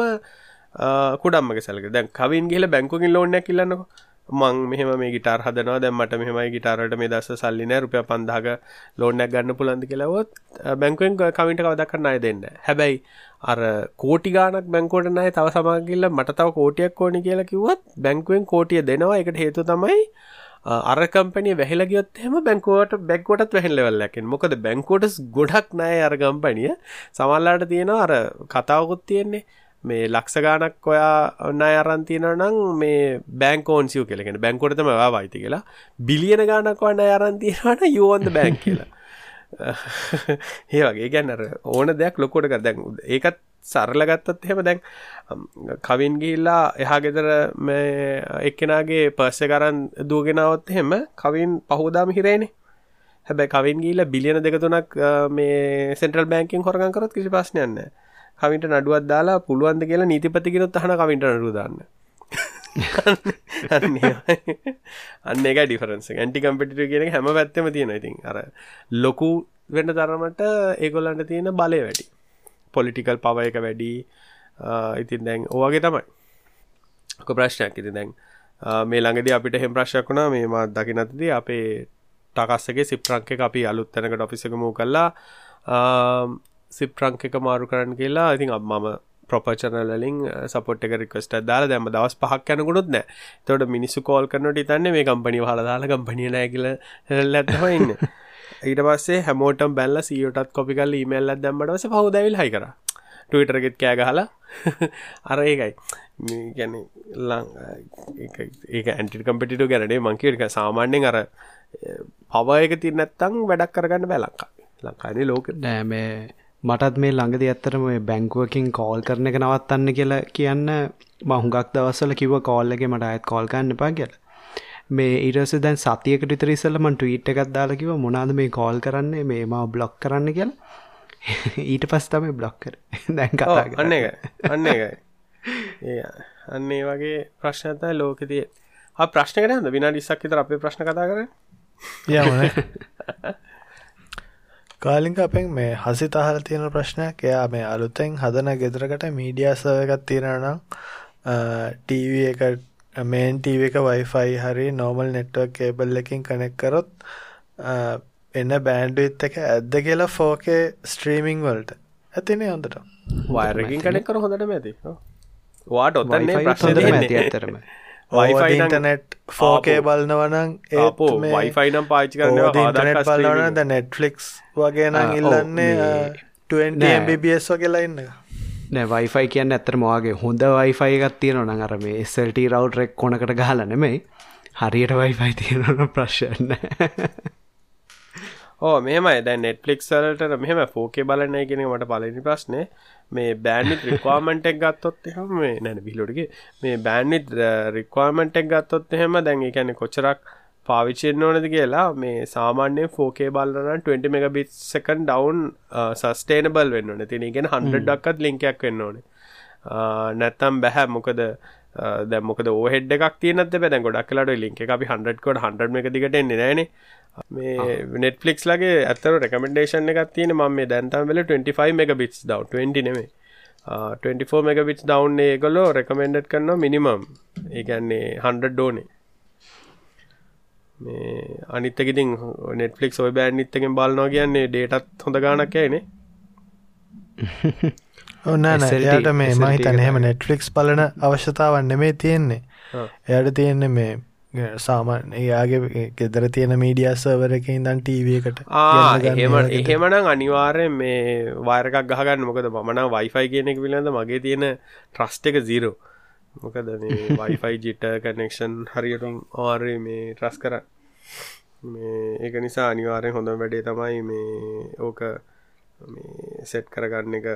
කුඩම්මක සැලක දැන් කවින් ගහල බැංකුකින් ලෝනයක් කිල්ලන්නක මං මෙහම මේ ගිටාර් හදනවා දැන් මට මෙහෙමයි ගිටාරට මේ දස්ස සල්ලි නෑ රුපියල් 5000ක ලෝන් එකක් ගන්න පුළුවන්ද කියලා වොත් බැංකුවෙන් කවින්ට කවදාවත් ණය දෙන්න. හැබැයි අර කෝටි ගාණක් බැංකුවට ණය තව සමහරක් ගිහලා මට තව කෝටියක් ඕනි කියලා කිව්වොත් බැංකුවෙන් කෝටිය දෙනවා. ඒකට හේතුව තමයි අර කම්පැනිය වැහිලා ගියොත් එහෙම බැංකුවට බැංකුවටත් වැහෙන ලෙවල් එකක් එන්නේ. මොකද බැංකුවට ගොඩක් ණය අර කම්පැනිය. සමහරලාට තියෙනවා අර කතාවකුත් තියෙන්නේ. මේ ලක්ෂ ගානක් ඔයා ඔන්න අරන් තියෙනවා නම් මේ බැංක් ඕන්සියු කියලා. කියන්නේ බැංකුවට තමයි ඔයා වයිති කියලා. බිලියන ගානක් ඔන්න අරන් තියෙනවා නම් you on the bank කියලා. ඒ වගේ. කියන්නේ අර ඕන දෙයක් ලොකුවට කර දැන් ඒකත් සරල ගත්තත් එහෙම දැන් කවින් ගිහිල්ලා එහා ගෙදර මේ එක්කෙනාගේ පර්ස් එක අරන් දුවගෙන આવත් එහෙම කවින් පහෝදාම හිරේනේ. හැබැයි කවින් ගිහිල්ලා බිලියන දෙක තුනක් මේ සෙන්ට්‍රල් බැංකින් හොරගම් කරොත් කිසි ප්‍රශ්නයක් නැහැ. කවින්ට නඩුවක් දාලා පුළුවන්ද කියලා නීතිපතිගෙනොත් අහන කවින්ට නඩුව දාන්න. අන්න එක. ඩිෆරන්ස ඇන්ටි කම්පිටිට කියන හැම පැත්තම තියෙන ඉතින් අර ලොකු වෙන්න තරමට ඒගොල්ලන්ට තියෙන බලය වැඩි. පොලිටිකල් පව එක වැඩි. ඉතින් දැන් ඕවගේ තමයි. කො ප්‍රශ්නයක්. ඉති දැන් මේ ළඟද අපිට හෙම ප්‍රශ්යක් වුණා. මේ මත් දකි නැතිද අපේ ටකස්සගේ සිප්‍රංක අපි අලුත් තැනකට ඔෆිසකමූ කල්ලා සිප්‍රංක එක මාරු කරන්න කියලා. ඉතින් අම්මම ප්‍රපචනලින් සපොට් එක රික්වස්ට දාලා දැම දවස් පහක් යනකුණුත් නෑ. තොට මිනිස්සු කෝල් කරනට ඉතන්නේ මේ කම්පනි හලදාලා කම්පනිය නෑකිල ඇත්තම ඉන්න. ඊට පස්සේ හැමෝටම් බැල්ල සියටත් කොපිකල් ඊමල්ල දැම්මටස පහුදැවිල් හයි කර. ටවිටරගෙත් කෑගහලා අර ඒකයි. ගැන ඒක ඇන්ටි කම්පිටිට ගැනනේ මංකික සාමාන්‍යෙන් අර පව එක තිරනැත්තං වැඩක් කරගන්න බැලක්කා ලංකානේ ලෝක නෑමේ මටත් මේ ළඟද ඇත්තරම බැංකුවකින් කෝල් කරන එක නවත්තන්න කියලා කියන්න මහුගක් දවස්සල කිව කෝල්ලගේ මට අයත් කෝල්කන්න එපා කියලා. මේ ඉරස දැන් සතියකට විතර ඉස්සල්ල මන් ට්වීට් එකක් දාලා කිව මොනාද මේ කෝල් කරන්නේ? මේ මව බ්ලොක් කරන්න කියලා. ඊට පස් තමයි බ්ලොක් කර. දැන් කතා අන්න එක අන්න එකයි අන්නේ වගේ ප්‍රශ්නතයි ලෝකතිය ප්‍රශ්න කරන්න විනාඩිස්සක් විතර අපේ ප්‍රශ්න කතා කර යමන කාලිංක අපෙන් මේ හසි තහල තියෙන ප්‍රශ්නයක්. එයා මේ අලුතෙන් හදන ගෙදරකට මීඩියා සර්වර් එකක් තියෙනවා නම් ටීවී එක මේන් ටීවී එක Wi-Fi හරි normal network cable එකකින් connect කරොත් එන bandwidth එක ඇද්ද කියලා 4K streaming වලට. ඇතිනේ හොඳට. wire එකකින් connect කර හොඳටම ඇති. ඔයාට ඔතන ප්‍රශ්නේ ඇත්තරම වයිෆයි ඉන්ටනෙට් ෆෝකේ බලනවනං ඒපෝ වයිෆයි නම් පාචි කරන්න බලන ද නෙට්ෆලික්ස් වගේ නම් ඉල්ලන්නේ 20mbs වගේලා ඉන්න. නෑ වයිෆයි කියන්න ඇත්තර මවාගේ හොඳ වයිෆයි එකත් තියෙන නං අර මේ එස්සල්ට රවට් රෙක් කොනකට ගහල නෙමෙයි හරියට වයිෆයි තියෙනන ප්‍රශ්න ඕ මෙමයි දැ නෙට්ලික් සලට මෙහම ෆෝකේ බලනය කියෙන මට පලනි ප්‍රශ්නය මේ බෑන්නිත් රික්වාමෙන්ට් එක් ගත්තොත් එහෙම මේ නැන පිලොටගේ මේ බෑන්නිත් රික්වාමෙන්ට් එක් ගත්තොත් එහෙම දැන් එකැනෙ කොච්චරක් පාවිච්චෙන් ඕනද කියලා මේ සාමාන්‍ය ෆෝකේ බලන 20 මෙග බිත් සකන් ඩවන් සස්ටේනබල් වෙන්න ඕන. තින ගෙන හන්ඩක්ත් ලිංකයක් වෙන්න ඕනේ. නැත්තම් බැහැ මොකද දැමොකද ඕහෙඩ් එකක් තියනත් බැ ගොඩක් කලට ලින්ක අපි හන්ඩකොට හන්ඩ එක දිගට එන්නේ නෑනේ මේ නෙට්ෆලික්ස් ලගේ ඇතර රෙකමෙන්ඩේෂන් එකක් තියෙන ම මේ දැන්තම් වෙල 25 මෙග බිටස් දව 20 නෙමේ 24 මෙග බිටස් දවන්් ඒගොලෝ රෙකමෙන්ඩ් කරන්න මිනිමම් ඒගැන්නේ හන්ඩ ඩෝනේ මේ අනිත්තකිතින් නෙට්ලික් ඔය බෑන් නිත්තකෙන් බලනවා කියන්නේ ඩේටත් හොඳ ගානක් ඇයිනේ ඔන්න යට මේ මහිතන එහෙම නෙට්ලික්ස් බලන අවශ්‍යතාවන් නෙමේ තියෙන්නේ. එයට තියෙන්නේ මේ සාමාන්‍ය එයාගේ ගෙදර තියෙන මීඩිය සර්වරක ඉදන් ටීව එකට එහෙම එහෙමනම් අනිවාර්යෙන් මේ වාරකක් ගහගන්න. මොකද මන වයිෆයි කියන එක පිළිබඳ මගේ තියෙන ට්‍රස්ට එක සීරෝ මොකද මේ වයිෆයි ජිට කනෙක්ෂන් හරියටම් ආරය මේ ට්‍රස් කර මේ ඒක නිසා අනිවාරයෙන් හොඳ වැඩේ තමයි මේ ඕක සෙට් කරගන්න එක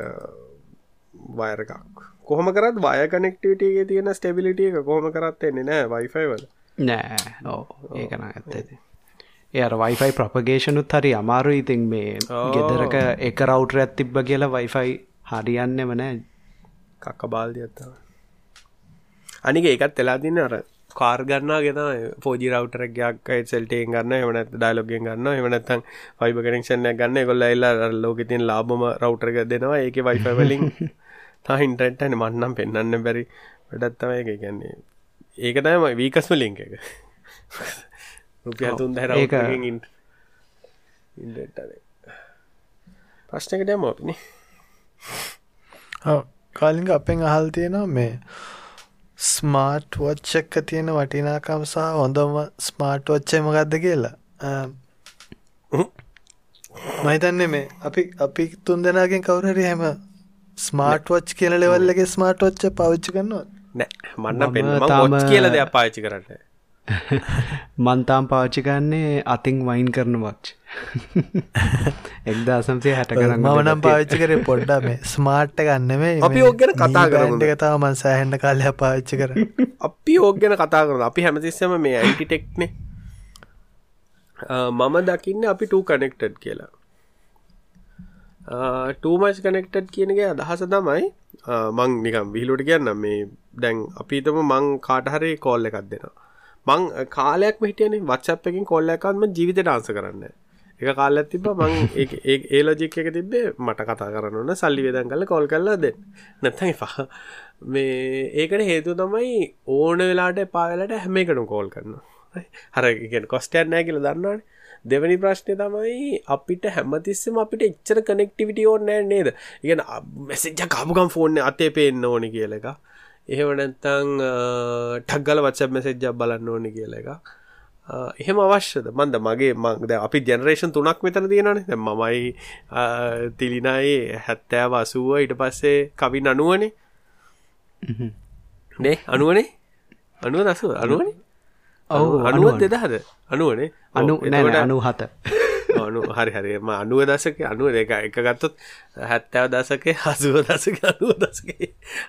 වයරකක් කොහොම කරත් වය කනෙක්ටිවිටගේ තියෙන ස්ටබිලිටිය එක කොහොම කරත් එන්නේ නෑ වයිෆයිවල නෑ ඕ ඒකන ඇත්තේද එයට වයිෆයි ප්‍රපගේෂනුත් හරි අමාරු ඉතින් මේ ගෙදරක එක රවටර ඇත්තිබ්බ කියලා වයිෆයි හරියන්නෙම නෑ. කක්ක බාල්දි ඇත්තාව අනික ඒකත් වෙලා දින්න අර කාර් ගන්නා ගෙන පෝජි රවටරක් ගයක් සෙල්ටේ ගන්න එමනත් ඩයිලොගෙන් ගන්න එමනත්තන් ෆයිබ කනෙක්ෂණ ගන්න කොල්ල එල්ලා ලෝක තින් ලාබම රවටරක දෙනවා. ඒක වයිෆ වලින් තාහින්ටටන මන්නම් පෙන්න්න බැරි වැඩත්තම එක කියන්නේ ඒක තම වීකස්ම ලිංක එක. රුපිය තුන් දැර ඒක- ප්‍රශ්නක දැම අපිනි කාලිග අපෙන් අහල් තියෙනවා මේ ස්මාර්ට් වොච්චක්ක තියෙන වටිනාකම් සහ හොඳම ස්මාර්ට් වච්චය මොකක්ද කියලා? මහිතන්නේ මේ අපි අපි තුන් දෙනාගෙන් කවුරහරි හැම ස්මාර්ට් වච් කියන ලෙවල්ලගේ ස්මාර්ට් වච්ච පවිච්චි කරනවා නෑ මන්න මම පෙන් තාම- ොච් කියල දෙයක් පාච්චි කරන්න. මන්තාම් පාච්චි ගන්නේ අතින් වයින් කරන වච් එක්දා සම්සේ හැට කරන්න මම නම් පාවිච්චි කරේ පොඩ්ඩ මේ ස්මාර්ට්ට ගන්න මේ අපි ඕක ගැන කතා කරමුද? එක තාමන් සෑහන්ඩ කාලය පාවිච්චි කර. අපි ඕක් ගැන කතා කරන අපි හැමතිස්සම මේ ඇයිටිටෙක්නේ මම දකින්න අපි ටූ කනෙක්ටඩ් කියලා ටූමච් කනෙක්ටඩ් කියනගේ අදහස තමයි ආ, මං නිකම් විහිලුට කියන්න මේ දැන් අපිතම මං කාටහරේ කෝල්ල එකක් දෙෙන මං uh, කාලයක් මහිටියන වච්චප් එකින් කොල්ල එකත්ම ජීවිත ඩාන්ස කරන්න එක කාලයක් තිබ මං ඒ ලෝජික් එක තිබේ මට කතා කරන්න සල්ලි වේදන් කල කොල් කරලා දෙ නැතයි පහ මේ ඒකට හේතු තමයි ඕන වෙලාට පාවෙලට හැම එකටු කෝල් කරන්න හරගෙන් කොස්ටයන් නෑ කියල දන්නවාන. දෙවැනි ප්‍රශ්නය තමයි අපිට හැමතිස්සම අපිට එච්චර කනෙක්ටිවිට ඕන්න නෑ නේද? ඉගෙන මෙසෙජ්ජ කපුකම් ෆෝර්න අතේ පේන්න ඕනි කියල එක එහෙම නැත්තං ටක්ගල වච්ච මෙසෙජ්ජක් බලන්න ඕනි කියල එක එහෙම අවශ්‍යද? මන්ද මගේ මංද අපි ජනරේෂන් තුනක් මෙතන තියෙනනේ දැන් මමයි තිලිනයි හැත්තෑව අසුව ඊට පස්සේ කවින් අනුවනේ. නේ? අනුවනේ? අනුව දසුව අනුවනේ අනුවනේ. දෙදහද? අනුවනේ? අනු ඔව්, නෑ එතකොට- අනු හත අනු හරි හරිම අනුව දසක අනුව දෙක එක ගත්තොත් හැත්තෑව දසක හසුව දසක අනුව දසක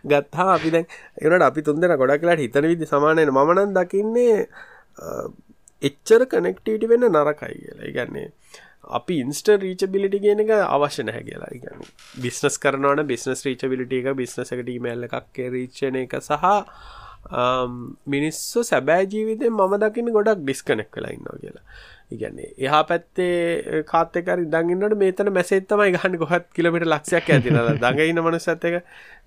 ගත්හා අපි දැන් එනට අපි තුන්දෙන ගොඩක් කියලාට හිතන විදි සමානයන මනන් දකින්නේ එච්චර කනෙක්ටීටි වෙන්න නරකයි කියලා. ඉගන්නේ අපි ඉන්ස්ට රීචබිලිටි කියන එක අවශ්‍ය නැහැ කියලා. ඉගන්න බිස්නස් කරනවන බිස්නස් රීචබිලිට එක බිස්නස එකට ඊමල්ල එකක් රීච්චන එක සහ මිනිස්සු සැබෑ ජීවිතය මම දකින ගොඩක් ඩිස්කනෙක් කලා ඉන්නවා කියලා. ඉගන්නේ එහා පැත්තේ කාත්තකර දඟන්නට මේතන මැසේත්තමයි ගහන්න ගොහත් කිලමිට ලක්ෂයක් ඇතින දඟඉන්න මනුස ඇත එක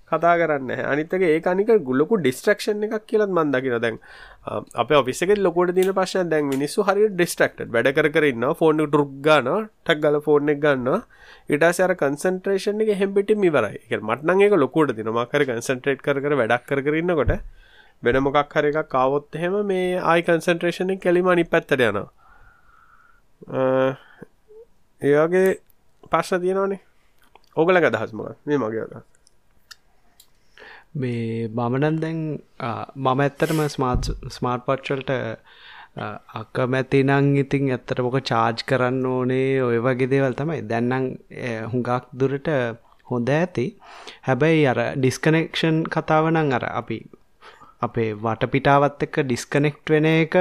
කතා කරන්න අනිතක ඒ අනික ගුල්ලොකු ඩිස්ට්‍රක්ෂන් එකක් කියලත් මන් දකින දැන් අප ඔෆිසක ලොකොට දින පශන දැන් මිනිස්සු හරි ඩිස්ට්‍රක්ට වැඩ කරන්න ෆෝන් ටරුක්ගාන ටක් ගල ෆෝර්න එක ගන්න ඉටසර කන්සන්ට්‍රේෂන් එක හෙම්පිටි මිවරයි එක මටන එක ලොකොට දින මකර කන්සන්ට්‍රේට් කර වැඩක් කරන්නකොට වෙන මොකක් හර එකක් කාවොත් එහෙම මේ ආයි කන්සන්ට්‍රේෂන් එක කෙලිම අනි පැත්තට යනවා. ඒවගේ පශ්න තියෙනවානේ. ඕගල අදහස්ම මේ මගේ අදහස්. මේ මමනන් දැන් ආ, මම ඇත්තටම ස්මාර්ට් ස්මාර්ට් පච්චල්ට අකමැති නං ඉතින් ඇත්තට මොක චාර්ජ් කරන්න ඕනේ ඔය වගේ දේවල් තමයි. දැන්නම් හුඟක් දුරට හොඳ ඇති. හැබැයි අර ඩිස්කනෙක්ෂන් කතාවනං අර අපි අපේ වටපිටාවත් එක්ක ඩිස්කනෙක්ට් වෙන එක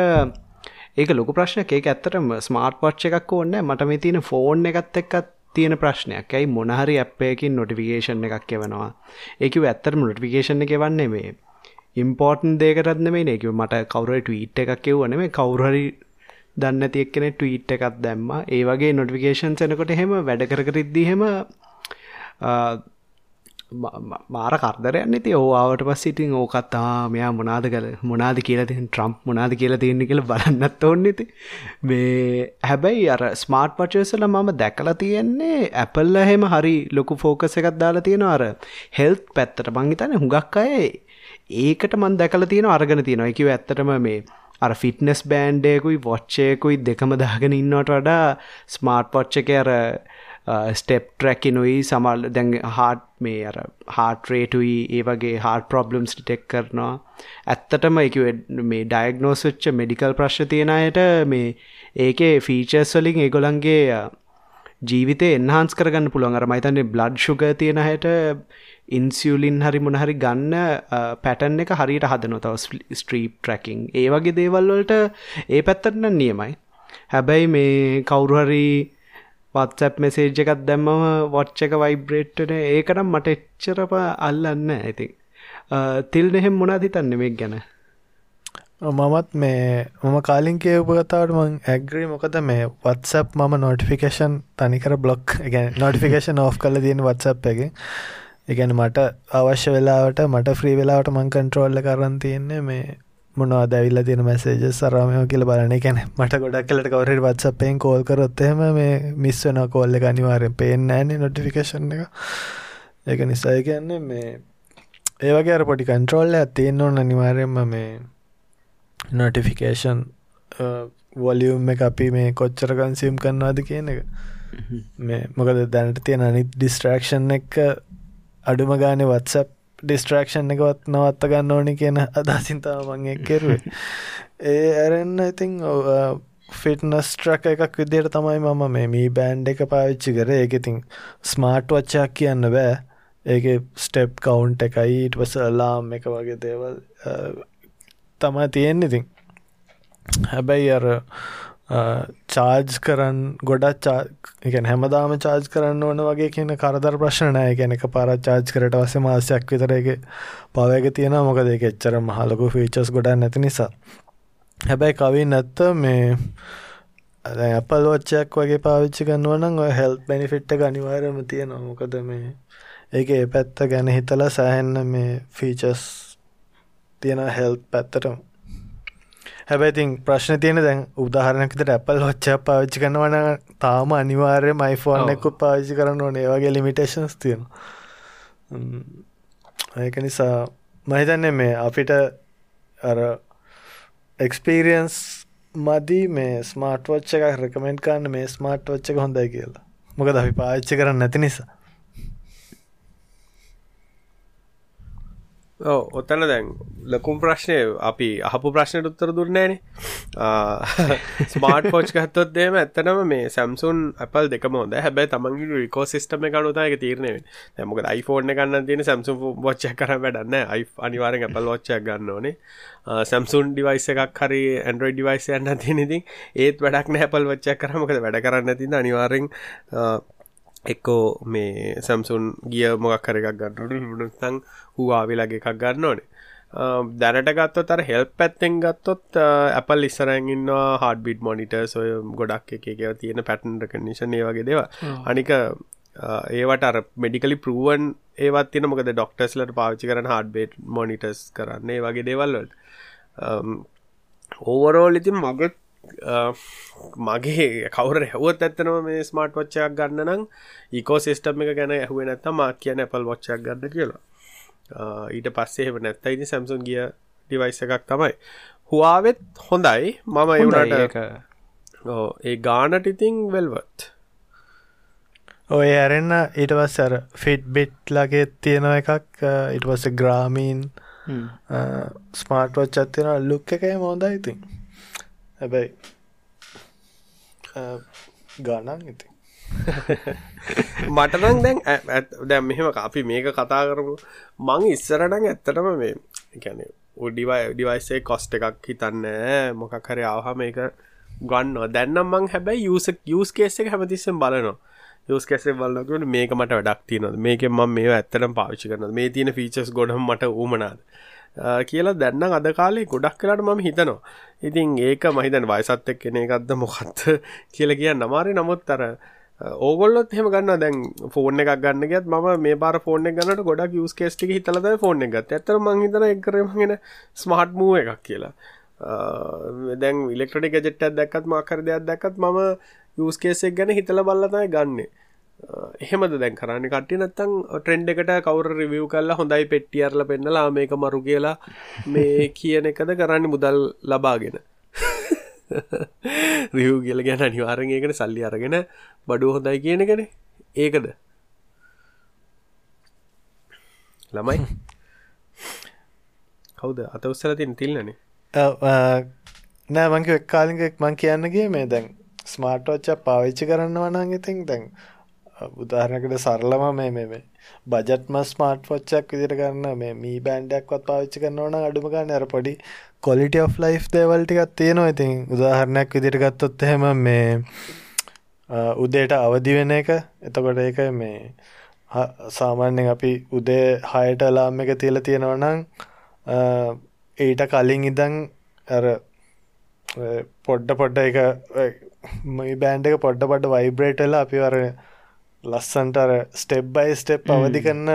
ඒක ලොකු ප්‍රශ්නයක්. ඒක ඇත්තටම ස්මාර්ට් පොච්ච එකක් ඕන්න මට මේ තියෙන ෆෝන් එකත් එක්කත් තියෙන ප්‍රශ්නයක්. ඇයි මොනහරි ඇප්පයකින් නොටිෆිකේෂන් එකක් එවනවා? ඒකව ඇත්තරම නොටිෆිකේෂන් එක වන්නේ මේ ඉම්පෝර්ටන් දේකරත්න මේ ඒකව මට කවුර ටීට් එකක් කිව්වන මේ කවුරහරි දන්න තියක්කෙන ටීට් එකක් දැම්ම. ඒ වගේ නොටිෆිකේෂන් සෙනකොට හෙම වැඩ කරකරිද්දී හෙම මාර කරදරයන්න ති ඕවාවට පස් ඉතින් ඕකත්තා මෙයා මොනාද කල මොනාද කියලා තින් ට්‍රම්ප් මොනාද කියලා තියන්නේ කියල බලන්නත් ඕන්නෙති මේ හැබැයි අර ස්මාර්ට් පචසල මම දැකලා තියෙන්නේ ඇපල්ල එහෙම හරි ලොකු ෆෝකස එකක් දාලා තියෙන අර හෙල්ත් පැත්තට. මංහිතන හුඟක් අය ඒකට මන් දැකල තියෙන අරගෙන තියෙනවා. එකව ඇත්තටම මේ අර ෆිට්නස් බෑන්්ඩයකුයි වොච්චයකුයි දෙකම දාගෙන ඉන්නවට වඩා ස්මාර්ට් පොච්ච එක අර ස්ටෙප් ට්‍රැකිනුයි සමල් දැන් හාට් මේ අර හාටරේටුයි ඒ වගේ හාට ප්‍රොබ්ලම්ස් ටෙක් කරනවා ඇත්තටම එක මේ ඩයිගනෝස්ච්ච මෙඩිකල් ප්‍රශ් තියෙනයට මේ ඒකේ ෆීචර්ස් වලින් ඒගොලන්ගේ uh, ජීවිතය එන්හන්ස් කරගන්න පුළුවන්. අර මයිතන්නේ බ්ලඩ් ශුග තියෙන හැට ඉන්සියලින් හරි මොනහරි ගන්න uh, පැටන් එක හරියට හදන තව ස්ට්‍රීප් ට්‍රැකින් ඒ වගේ දේවල්වලට ඒ පැත්තටන නියමයි. හැබැයි මේ කවුරුහරි වත්සැප් මෙසේජ් එකත් දැම්මම වොච්ච එක වයිබ්‍රේට්ටන ඒකනම් මට එච්චරප අල්ලන්න ඇති තිල් නෙහෙම් මොනා හිතන්න මේ ගැන? මමත් මේ මම කාලින් කියපුගතාවට මං ඇග්‍රී මොකද මේ වත්සප් මම නොටිෆිකේෂන් තනිකර බ්ලොක් ගැ නොටිෆිකේෂන් ඕ් කල තියෙන වත්සප් එක එකන මට අවශ්‍ය වෙලාවට මට ෆ්‍රී වෙලාවට මං කන්ට්‍රෝල්ල කරන්න තියෙන්නේ මේ මොනවා දැවිල්ල තියෙන මැසේජ සරමය කියල බලන එකැන මට ගොඩක් කලට කවරට වත්සපෙන් කෝල් කරොත්තෙම මේ මිස් වෙන කෝල්ල අනිවාරෙන් පේෙන් ෑන නොටිෆිකේෂන් එක. ඒක නිසා කියන්නේ මේ ඒවගේ අර පොටි කන්ට්‍රෝල්ල ඇතියෙන් ඕන්න අනිවාරයෙන්ම මේ නොටිෆිකේෂන් වොලියුම් එක අපි මේ කොච්චර කන්සිම් කරන්නවාද කියන එක. මේ මොකද දැනට තියෙන අනිත් ඩිස්ට්‍රක්ෂන් එක අඩුම ගාන වත්සප් ඩිස්ට්‍රක්ෂන් එකවත් නවත්ත ගන්න ඕනි කියන අදසින්තාව මං කෙරුවේ. ඒ ඇරෙන්න්න ඉතිං ෆිට්නස්ට්‍රක එකක් විදියට තමයි මම මේ මී බෑන්් එක පාවිච්චි කර. ඒක ඉතින් ස්මාර්ට් වච්චයක් කියන්න බෑ. ඒක ස්ටෙප් කවුන්් එකයි ඊට පස ලාම් එක වගේ දේවල් තමා තියෙන්නේ ඉතින්. හැබැයි අර චාර්ජ් කරන්න ගොඩක් එකන හැමදාම චාර්ජ් කරන්න ඕන වගේ කියන කරදර ප්‍රශ්නය ගැන එක පාර චාර්ජ් කරට වස මාසයක් විතරගේ පවයක තියෙන මොකද එක එච්චර මහලකු ෆීචස් ගොඩ නැති නිසා. හැබැයි කවී නැත්ත මේ ඇපල් වච්චයක් වගේ පාවිච්චි කන්නුවනම් ඔය හෙල් බැනිෆිට්ට ගනිවාරම තියෙනවා. මොකද මේ ඒක ඒ පැත්ත ගැන හිතලා සෑහෙන්න මේ ෆීචස් තියෙන හෙල් පැත්තටම. හැබැයිතින් ප්‍රශ්න තියෙන දැන් උදාහරණකතට ඇපල් හොච්ච පාවිච්චි කනවන තාම අනිවාර්ය මයිෆෝන් එකුත් පාවිච්චි කරන්න ඕන. ඒවගේ ලිමිටේශන්ස් තියෙන ඒක නිසා මහිතන්නේ මේ අපිට අර එක්ස්පීරියන්ස් මදී මේ ස්මාර්ට් වච්ච එකක් රකමෙන්ට් කාන්න මේ ස්මාර්ට් වච්චක හොඳයි කියලා. මොකද අපි පාච්චි කරන්න නැති නිසා. ඔත්තන දැන් ලකුම් ප්‍රශ්නය අපි අහපු ප්‍රශ්නයට උත්තර දුන්නේනේ ස්මාර්ට පෝච් ගත්තොත් දේම ඇත්තනම මේ සැම්සුන් අපල් දෙකමෝද හැබැ තමන්ගේ රිකෝ සිස්ටම කනුතායක තීරණය දැමක iPhoneෆෝර්න ගන්න තියෙන සැම්සුම් ෝච්ච කර වැඩන්න අයි අනිවාරෙන් අපල් ෝච්චයක් ගන්න ඕනේ. සැම්සුන් ඩිවයිස එකක් හරි ඇන්ඩරෝයි ඩිවයිස යන්න තියෙනතින් ඒත් වැඩක් නැපල් වච්චක් කරමකද වැඩ කරන්න තින අනිවාරෙන් එක්කෝ මේ සැම්සුන් ගිය මොකක් කර එකක් ගන්නට තං හවාවිලගේ එකක් ගන්න ඕනේ. දැනට ගත්තොත් අර හෙල් පැත්තෙන් ගත්තොත් ඇපල් ඉස්සරැන් ඉන්නවා හඩ බිඩ් මොනිට සොය ගොඩක් එක එක තියෙන පැටන් රකනිෂන් ඒ වගේ දේව අනික ඒවට අර මෙඩිකලි පරුවන් ඒවත් තින මොකද ඩොක්ටස්ලට පාවිච්චි කරන හඩ්බේට් මොනිටස් කරන්නේ වගේ දේවල්වලට ඕවරෝල් ඉතින් මගත් මගේ කවර හැවත් ඇත්තනව මේ ස්මාර්ට් වච්චයක් ගන්න නම් ඒකෝ සිස්ටම් එක ගැන ඇහුව නැත්ත මාත් කියන ඇපල් වච්චයක් ගන්න කියලා. ඊට පස්සේ හෙම නැත්ත ඉති සැම්සුන් ගිය ඩිවයිස එකක් තමයි. හවාවෙත් හොඳයි. මම එවුණට ඒ ගානට ඉතිං වෙල්වත් ඔය ඇරෙන්න්න ඊටවස් අර ෆිට් බිට් ලගේ තියෙන එකක් ඉටවස ග්‍රාමීන් ස්මාර්ට් වච්චත් තියෙන ලුක් එකයි මොදයි ඉතින් හැබැයි ගානන් ඉති මටනං දැන් දැම් මෙහෙම අපි මේක කතා කරමු. මං ඉස්සරටන් ඇත්තටම මේ ගැන උඩිවයි ඩිවයිසේ කොස්ට එකක් හිතන්න මොකක් හරි ආහම එක ගන්න දැන්නම් මං හැබැයි යස යස් කේස එක හැමතිස්සෙන් බලනවා. යස් කැසේ බලන්නකට මේක මට වැඩක් තියනද මේක ම මේ ඇත්තරම් පාවිච්චි කරන මේ තියෙන ෆීචස් ගොඩම් මට ඌමනාද? කියලා දැන්නම් අද කාලේ ගොඩක් කලාට මම හිතනවා. ඉතින් ඒක මහිතන් වයසත් එක් කෙන එකක්ද මොකක්ද කියල කිය නමාරි නමුත් අර ඕගොල්ලොත් හෙම ගන්න දැන් ෆෝර්න එකක් ගන්න ගත් ම මේ බාර ෆෝර්න ගන්නට ගොඩක් යස් කේස්ටික හිතලද ෆෝර්න එකත් ඇතර මංහිතන එක්කරමගෙන ස්මර්ට් මූ එකක් කියලා. දැන් ඉලෙක්ට්‍රොනික ජෙට්ටත් දැක්කත් මාකර දෙයක් දැක්කත් මම යස් කේසෙක් ගැන හිතල බල්ලතයි ගන්නේ. එහෙමද දැන් කරන්න? කට්ටි නත්තං ට්‍රෙන්ඩ් එකට කවර රිවියව් කල්ලා හොඳයි පෙට්ටියරල පෙන්නලා මේක මරු කියලා මේ කියන එකද කරන්න මුදල් ලබාගෙන? රියව් කියල ගැන අනිවාරගේකට සල්ලි අරගෙන බඩු හොඳයි කියනගෙන ඒකද? ළමයි. කවුද? අත උත්සල තින් තිල්නනේ. නෑ මංක එක්කාලික මං කියන්නගේ මේ දැන් ස්මාර්ටෝච්ච පාවිච්චි කරන්න වනන් ඉතින් දැන් උදාහරණකට සරලම මේ මේ බජත්ම ස්මාර්ට් ෆොච්චක් විදිට කරන්න මේ මී බෑන්ඩක්වත් පාවිච්චි කරන්න ඕන අඩුම ගන්න. අර පොඩි කොලිට of ලයිෆ් දේවල්ටිකත් තියෙනවා. ඉතින් උදාහරණයක් විදිට ගත්තොත් එහෙම මේ උදේට අවදි වෙන එක. එතකොට ඒක මේ සාමාන්‍යෙන් අපි උදේ හයට ලාම් එක තියල තියෙනවනං ඊට කලින් ඉදං අර පොඩ්ඩ පොඩ්ඩ එක මේ බෑන්ඩ එක පොඩ්ඩ පඩ වයිබ්‍රේටල අපි වර ලස්සන්ට අර ස්ටෙබ් බයි ස්ටෙප් අවදි කරන්න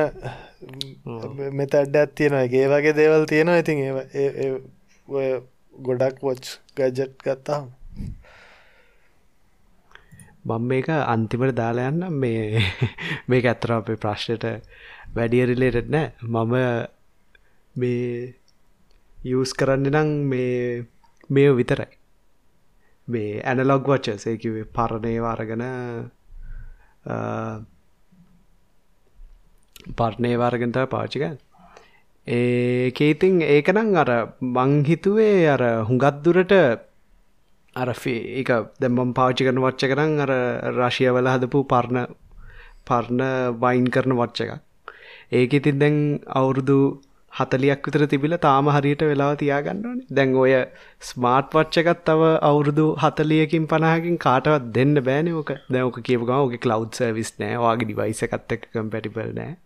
මෙතැඩ්ඩත් තියෙනවා. ඒ වගේ දේවල් තියෙනවා. ඉතින් ඒ ගොඩක් වොච් ගජට් ගත්තාම. බම් මේක අන්තිමට දාලා යන්න. මේ මේක ඇත්තර අපේ ප්‍රශ්නයට වැඩිය රිලේටඩ් නෑ. මම මේ යස් කරන්න නම් මේ මේ විතරයි. මේ ඇනලොග් වච්ච සේකිවේ පරණය වාරගෙන පර්ණය වාරගෙන්තව පාචිකන් ඒකේතින් ඒකනම් අර මංහිතුවේ අර හුඟත්දුරට අර ඒක දැම්බම් පාචි කරන වච්ච කරම් අර රශියවල හදපු පරණ පරණ වයින් කරන වච්ච එකක්. ඒක ඉතින් දැන් අවුරුදු හතලියක් විතර තිබිල තාම හරියට වෙලාව තියාගන්නවනේ දැන් ඔය ස්මාර්ට් වච්චකත් තව අවුරුදු හතලියකින් පනහකින් කාටවත් දෙන්න බෑන ඕක. දැවක කියපුගම ඕක කලව් සර්විස් නෑ. වගේ ඩිවයිසකත් එක් කම්පැටිබල් නෑ.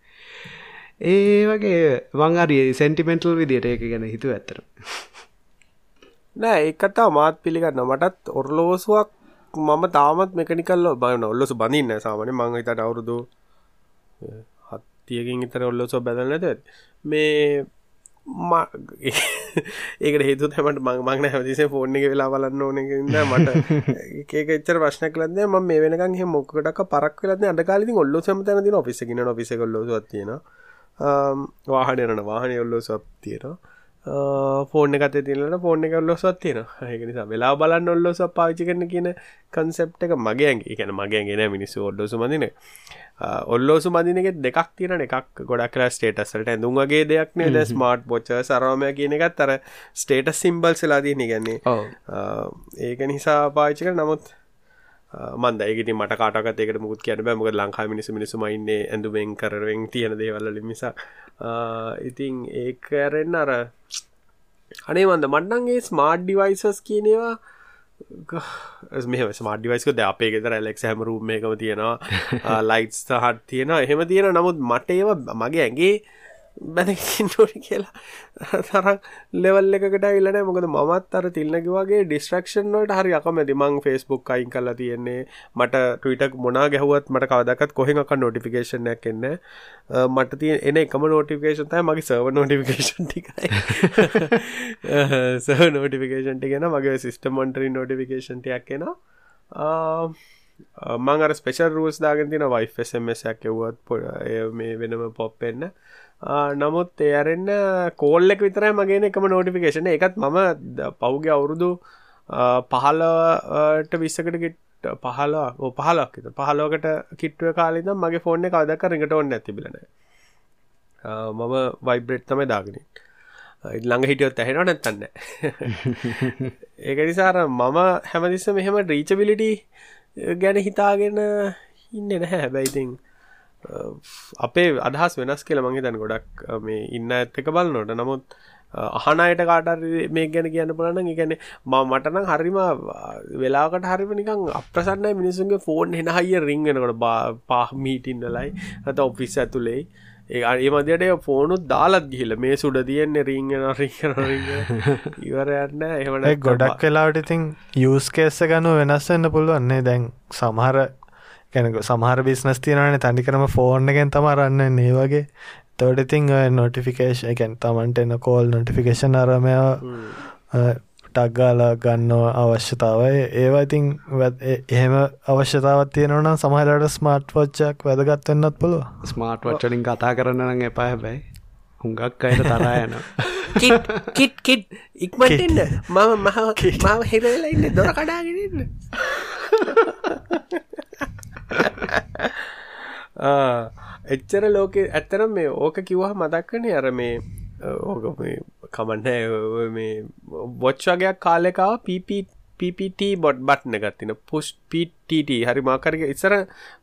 ඒ වගේ වංගරි සෙන්ටිමෙන්ටල් විදියට ඒක ගැන හිතු ඇතර නෑ ඒකතා මාත් පිළිගන්න මටත් ඔරලෝසුවක් මම තාමත් මෙකනිකල්ල බය ඔල්ලොසු බඳන්න සාමන මං හිතට අවුරුදු හත්තියකින් ඉතර ඔල්ලොසෝ බැදලනද මේ ඒකට හේතු හැමට මං මංන හැතිසේ ෆෝර්න් එක වෙලා බලන්න ඕනකින්න මට. ඒක එච්චර ප්‍රශ්න කලද ම මේ වෙනක මොකට පරක් ලද අඩකාලි ඔල්ලො සමතන දින ඔෆිසගෙන ඔෆිස කොල්ලොත්තියෙනවා වාහනයන වාහනය ඔල්ලෝ සත් තියෙන ෆෝර්න එකත තිලට ෆෝර්න එක ඔල්ලො සත් තියෙන ඒක නිසා වෙලා බලන්න ඔල්ලො සක් පාචි කරන කියන කන්සෙප් එක මගේගේ එකන මගේගෙන මිනිස්සු ඔල්ලොසු මදින. ඔල්ලෝසු මදිනක දෙකක් තියන එකක් ගොඩක් කලා ස්ටේටසට ඇඳුන්ගේ දෙයක් නේද ස්මාර්ට් බොච්ච සරමය කියන එකත් අර ස්ටේට සිම්බල් සලාදී නිගන්නේ ඒක නිසා පාචික නමුත් මන්ද ඒකති මට කාටකත් ඒකට මුකුත් කියන බෑ. මොකද ලංකා මිනිස මිනිසුම ඉන්නේ ඇඳුමෙන් කරවෙන් තියෙන දේවල්ල මිසා ඉතින් ඒක ඇරෙන්න අර අනේ මන්ද මට්නන්ගේ ස්මාර්ට් ඩිවයිසස් කියනවා මෙ ස්මාර්ට ඩිවයිස්ක ද අපේ ගෙතර ලෙක් හැමරුම් එකම තියෙනවා. ලයිට්ස් හත් තියෙන එහෙම තියෙන නමුත් මට ඒව මගේ ඇගේ බැනකින්නට කියලා. තරක් ලෙවල් එකට ඉල්ලන මොකද මත් අර තිල්න්නකි වගේ ඩිස්ට්‍රක්ෂන්වලට හරි අකමැති. මං ෆෙස්බුක් අයින් කල්ලා තියෙන්නේ. මට ටවිටක් මොනා ගැහුවත් මට කවදකත් කොහෙක නොටිෆිකේෂනයක් එන්න මට තිය එන එකම නෝටිෆිකේෂන් තයි මගේ සර්ව නොටිෆිකේෂන් ටිකයි. සහ නෝටිෆිකේෂන් ටිගෙන මගේ සිිස්ටමොන්ටරි නෝටිෆිකේෂන්ටයක් එනවා. මං අර ස්පෙෂල් රූස් දාගෙන තින වයිෆස්මසයක් එව්වත් පොඩ මේ වෙනම පොප්පෙන්න්න නමුත් එයරෙන්න කෝල්ලෙක් විතරයි මගේන එකම නෝටිෆිකේෂන එකත් මම පෞගේ අවුරුදු පහලට විස්සකට ගෙට් පහලා පහලක් පහලෝකට කිට්ුව කාලද මගේ ෆෝර්න කවදක් රිඟට ඔන්න ඇතිබිලන මම වයිබ්‍රෙට් තමයි දාගෙන ළඟ හිටියොත් ඇහෙන නැත්තන්න ඒක නිසාර මම හැමදිස්ස මෙහෙම රීචබිලිටි ගැන හිතාගෙන ඉන්න නැහැ. හැබැයිතින් අපේ අදහස් වෙනස් කියල මගේ දැන් ගොඩක් මේ ඉන්න ඇත්ත එක බල නොට නමුත් අහනයට කාට මේ ගැන කියන්න පුලන ගැන ම මටනම් හරිම වෙලාකට හරිම නිකං අප්‍රසන්න මිනිසුන්ගේ ෆෝන් හෙන හයිය රිංගෙනකොට පාහ මීටින්නලයි ඇත ඔෆිස් ඇතුළේ ඒ මදයට ෆෝනුත් දාලත් ගිහිල මේ සුඩ තියෙන්නේ රීංගෙන රිං ඉවරයන්න එහමට ගොඩක් වෙලාට ඉතින් යස් කේස්ස ගනු වෙනස්සන්න පුළුවන්නේ දැන් සමහර කැනක සමහර බිස්නස් තියනන තනිකරම ෆෝර්න් එකෙන් තමරන්න ඒ වගේ. තොඩ ඉතිං නොටිෆිකේෂන් එකැන් තමන්ට එන්න කෝල් නොටිෆිකේෂන් අරමය ටක්ගාලා ගන්න අවශ්‍යතාවයි. ඒවා ඉතින් එහෙම අවශ්‍යතාවත් තියෙනවනම් සමහලට ස්මාර්ට් වච්චක් වැදගත්වන්නත් පුළුව ස්මාර්ට් වච්චලින් කතා කරන්න නම් එපා හැබැයි. හුඟක් අයට තරා යන කිට් කිට් ඉක්මටන්න මම මහ මාව හෙරවෙලා ඉන්න දොර කඩාගෙනන්න එච්චර ලෝක ඇත්තරම් මේ ඕක කිව්හ මදක්කන අර මේ ඕක කමන්න මේ බොච් වගේයක් කාලෙකාව පපට බොඩ් බට්න ගත්තින පුෂ් පිට හරි මාකරක ඉස්සර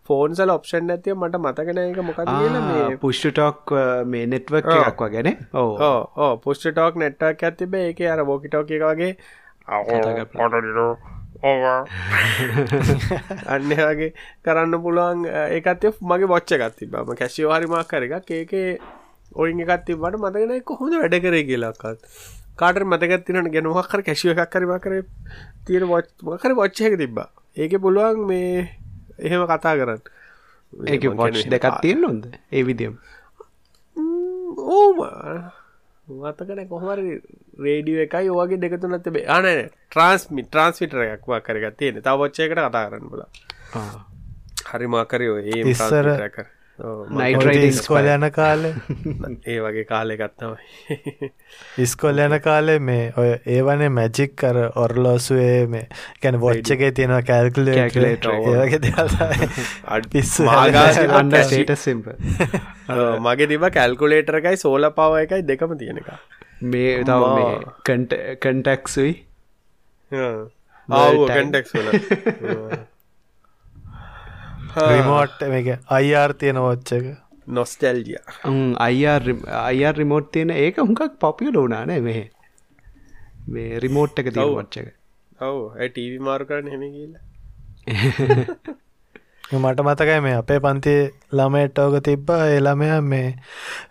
ෆෝන්සල් ඔප්ෂන් ඇතිය මට මතගෙන එක මොකද මේ පුෂ්ටටොක් මේ නෙට්වක් එකක් වගෙන ඕ පුෂ්ටටෝක් නෙට්ටක් ඇතිබේ එක අර බෝකිටෝක එක වගේ අන්න වගේ කරන්න පුළුවන් ඒකත් මගේ බොච්ච ගත්ති බම කැසිෝ හරිමක් කර එකක් ඒකේ ඔයින් එකත්ති බට මතගෙන කොහොඳ වැඩ කරේ කියලාක්කත් කාට මතගත්තිනට ගැනවාකර කැසිව එකක් කරීම කර තියෙන මොකර බොච්චයක තිබ්බා. ඒක පුළුවන් මේ එහෙම කතා කරන්න. ඒක පොච් දෙකත් තියෙන් නොද ඒ විදිම් ඕම මතකන කොහමරි රේඩිය එකයි ඕගේ දෙකතුනත් බේ අන ට්‍රන්ස්මි ට්‍රන්ස්මිටරයක්වා කරගත් තියෙන තා ොච්චයකට කතා කරන්න බල හරිමාකරයෝ ඒ ඉස්සර කර ඉස්කොල් යන කාලේ? ඒ වගේ කාලෙ ගත්තමයි ඉස්කොල් යන කාලේ මේ ඔය ඒවනේ මැජික් කර ඔරලෝසුවේ මේ කැන වොච්චගේ ට සිම්ප මගේ තිබ කැල්කුලේටරකයි සෝල පව එකයි දෙකම තියෙන එක. මේ තව කට කන්ටක්සුයි ආව කන්ටෙක්ස් වල රිමෝට් එක අයිර් තියෙන වච්චක නොස්ටැල්ජිය අයිර් රිමෝට් තියෙන ඒක හුඟක් පොපියල වුනානේ මෙහ මේ රිමෝට් එක තිය වච්චක ඔව ඇටීවි මාරු කරන්න හෙම කියල මට මතකයි මේ අපේ පන්ති ළමයට ඕක තිබ්බා ඒ ළමය මේ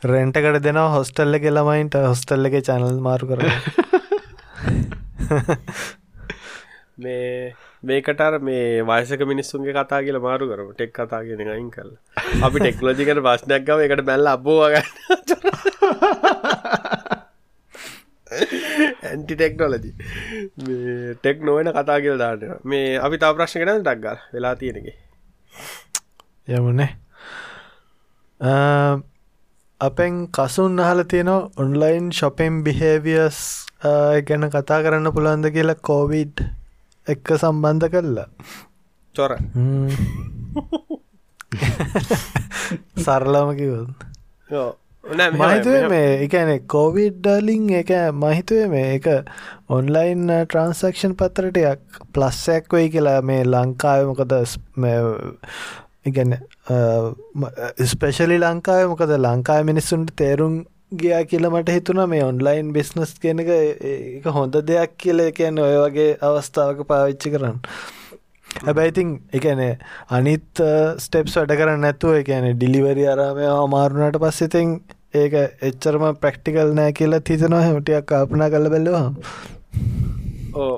රෙන්ටකට දෙනවා හොස්ටල්ල එක ළමයින්ට හොස්ටල්ල එක චැනල් මාරු කර මේ මේකටර මේ වයසක මිනිස්සුන්ගේ කතා කියල මාරු කරම. ටෙක් කතා කියෙන අයින් කල අපි ටෙක්ලෝජිකට ප්‍රශ්නයක්ගව එකට බැල්ල අබෝගන්න ඇන්ටි ටෙක්නෝලජි ටෙක් නොවෙන කතා කියල දාන්න මේ අපි තා ප්‍රශ්න කරන ඩක්ගල් වෙලා තියෙනගේ යමුණේ අපෙන් කසුන් අහල තියෙනවා ඔන්ලයින් ශොපෙන් බිහේවියස් ගැන කතා කරන්න පුළන්ද කියලා කෝවිඩ් එක්ක සම්බන්ධ කරලා. චොර. සරලම කිවොත් මහිතුවේ මේ එකන කෝවිඩ්ඩලින් එක මහිතුවේ මේ එක ඔන්ලයින් ට්‍රන්සක්ෂන් පත්තරටයක් ප්ලස්සැක් වෙයි කියලා මේ ලංකාව මොකද ඉගැන ස්පෙශලි ලංකාව මොකද ලංකාව මිනිස්සුන්ට තේරුම් ගියා කියල මට හිතුන මේ ඔන්ලයින් බිස්නස් කෙනක එක හොඳ දෙයක් කියල. එකන ඔය වගේ අවස්ථාවක පාවිච්චි කරන්න. හැබැයිතින් එකනේ අනිත් uh, ස්ටෙප්ස් වැඩ කරන්න නැතුව එකන ඩිලිවරි අරමය අමාරුණට පස්සෙතින් ඒක එච්චරම ප්‍රක්ටිකල් නෑ කියලා තිතනවා හැමටියක් කාපනා කල බැල්ලවා ඕ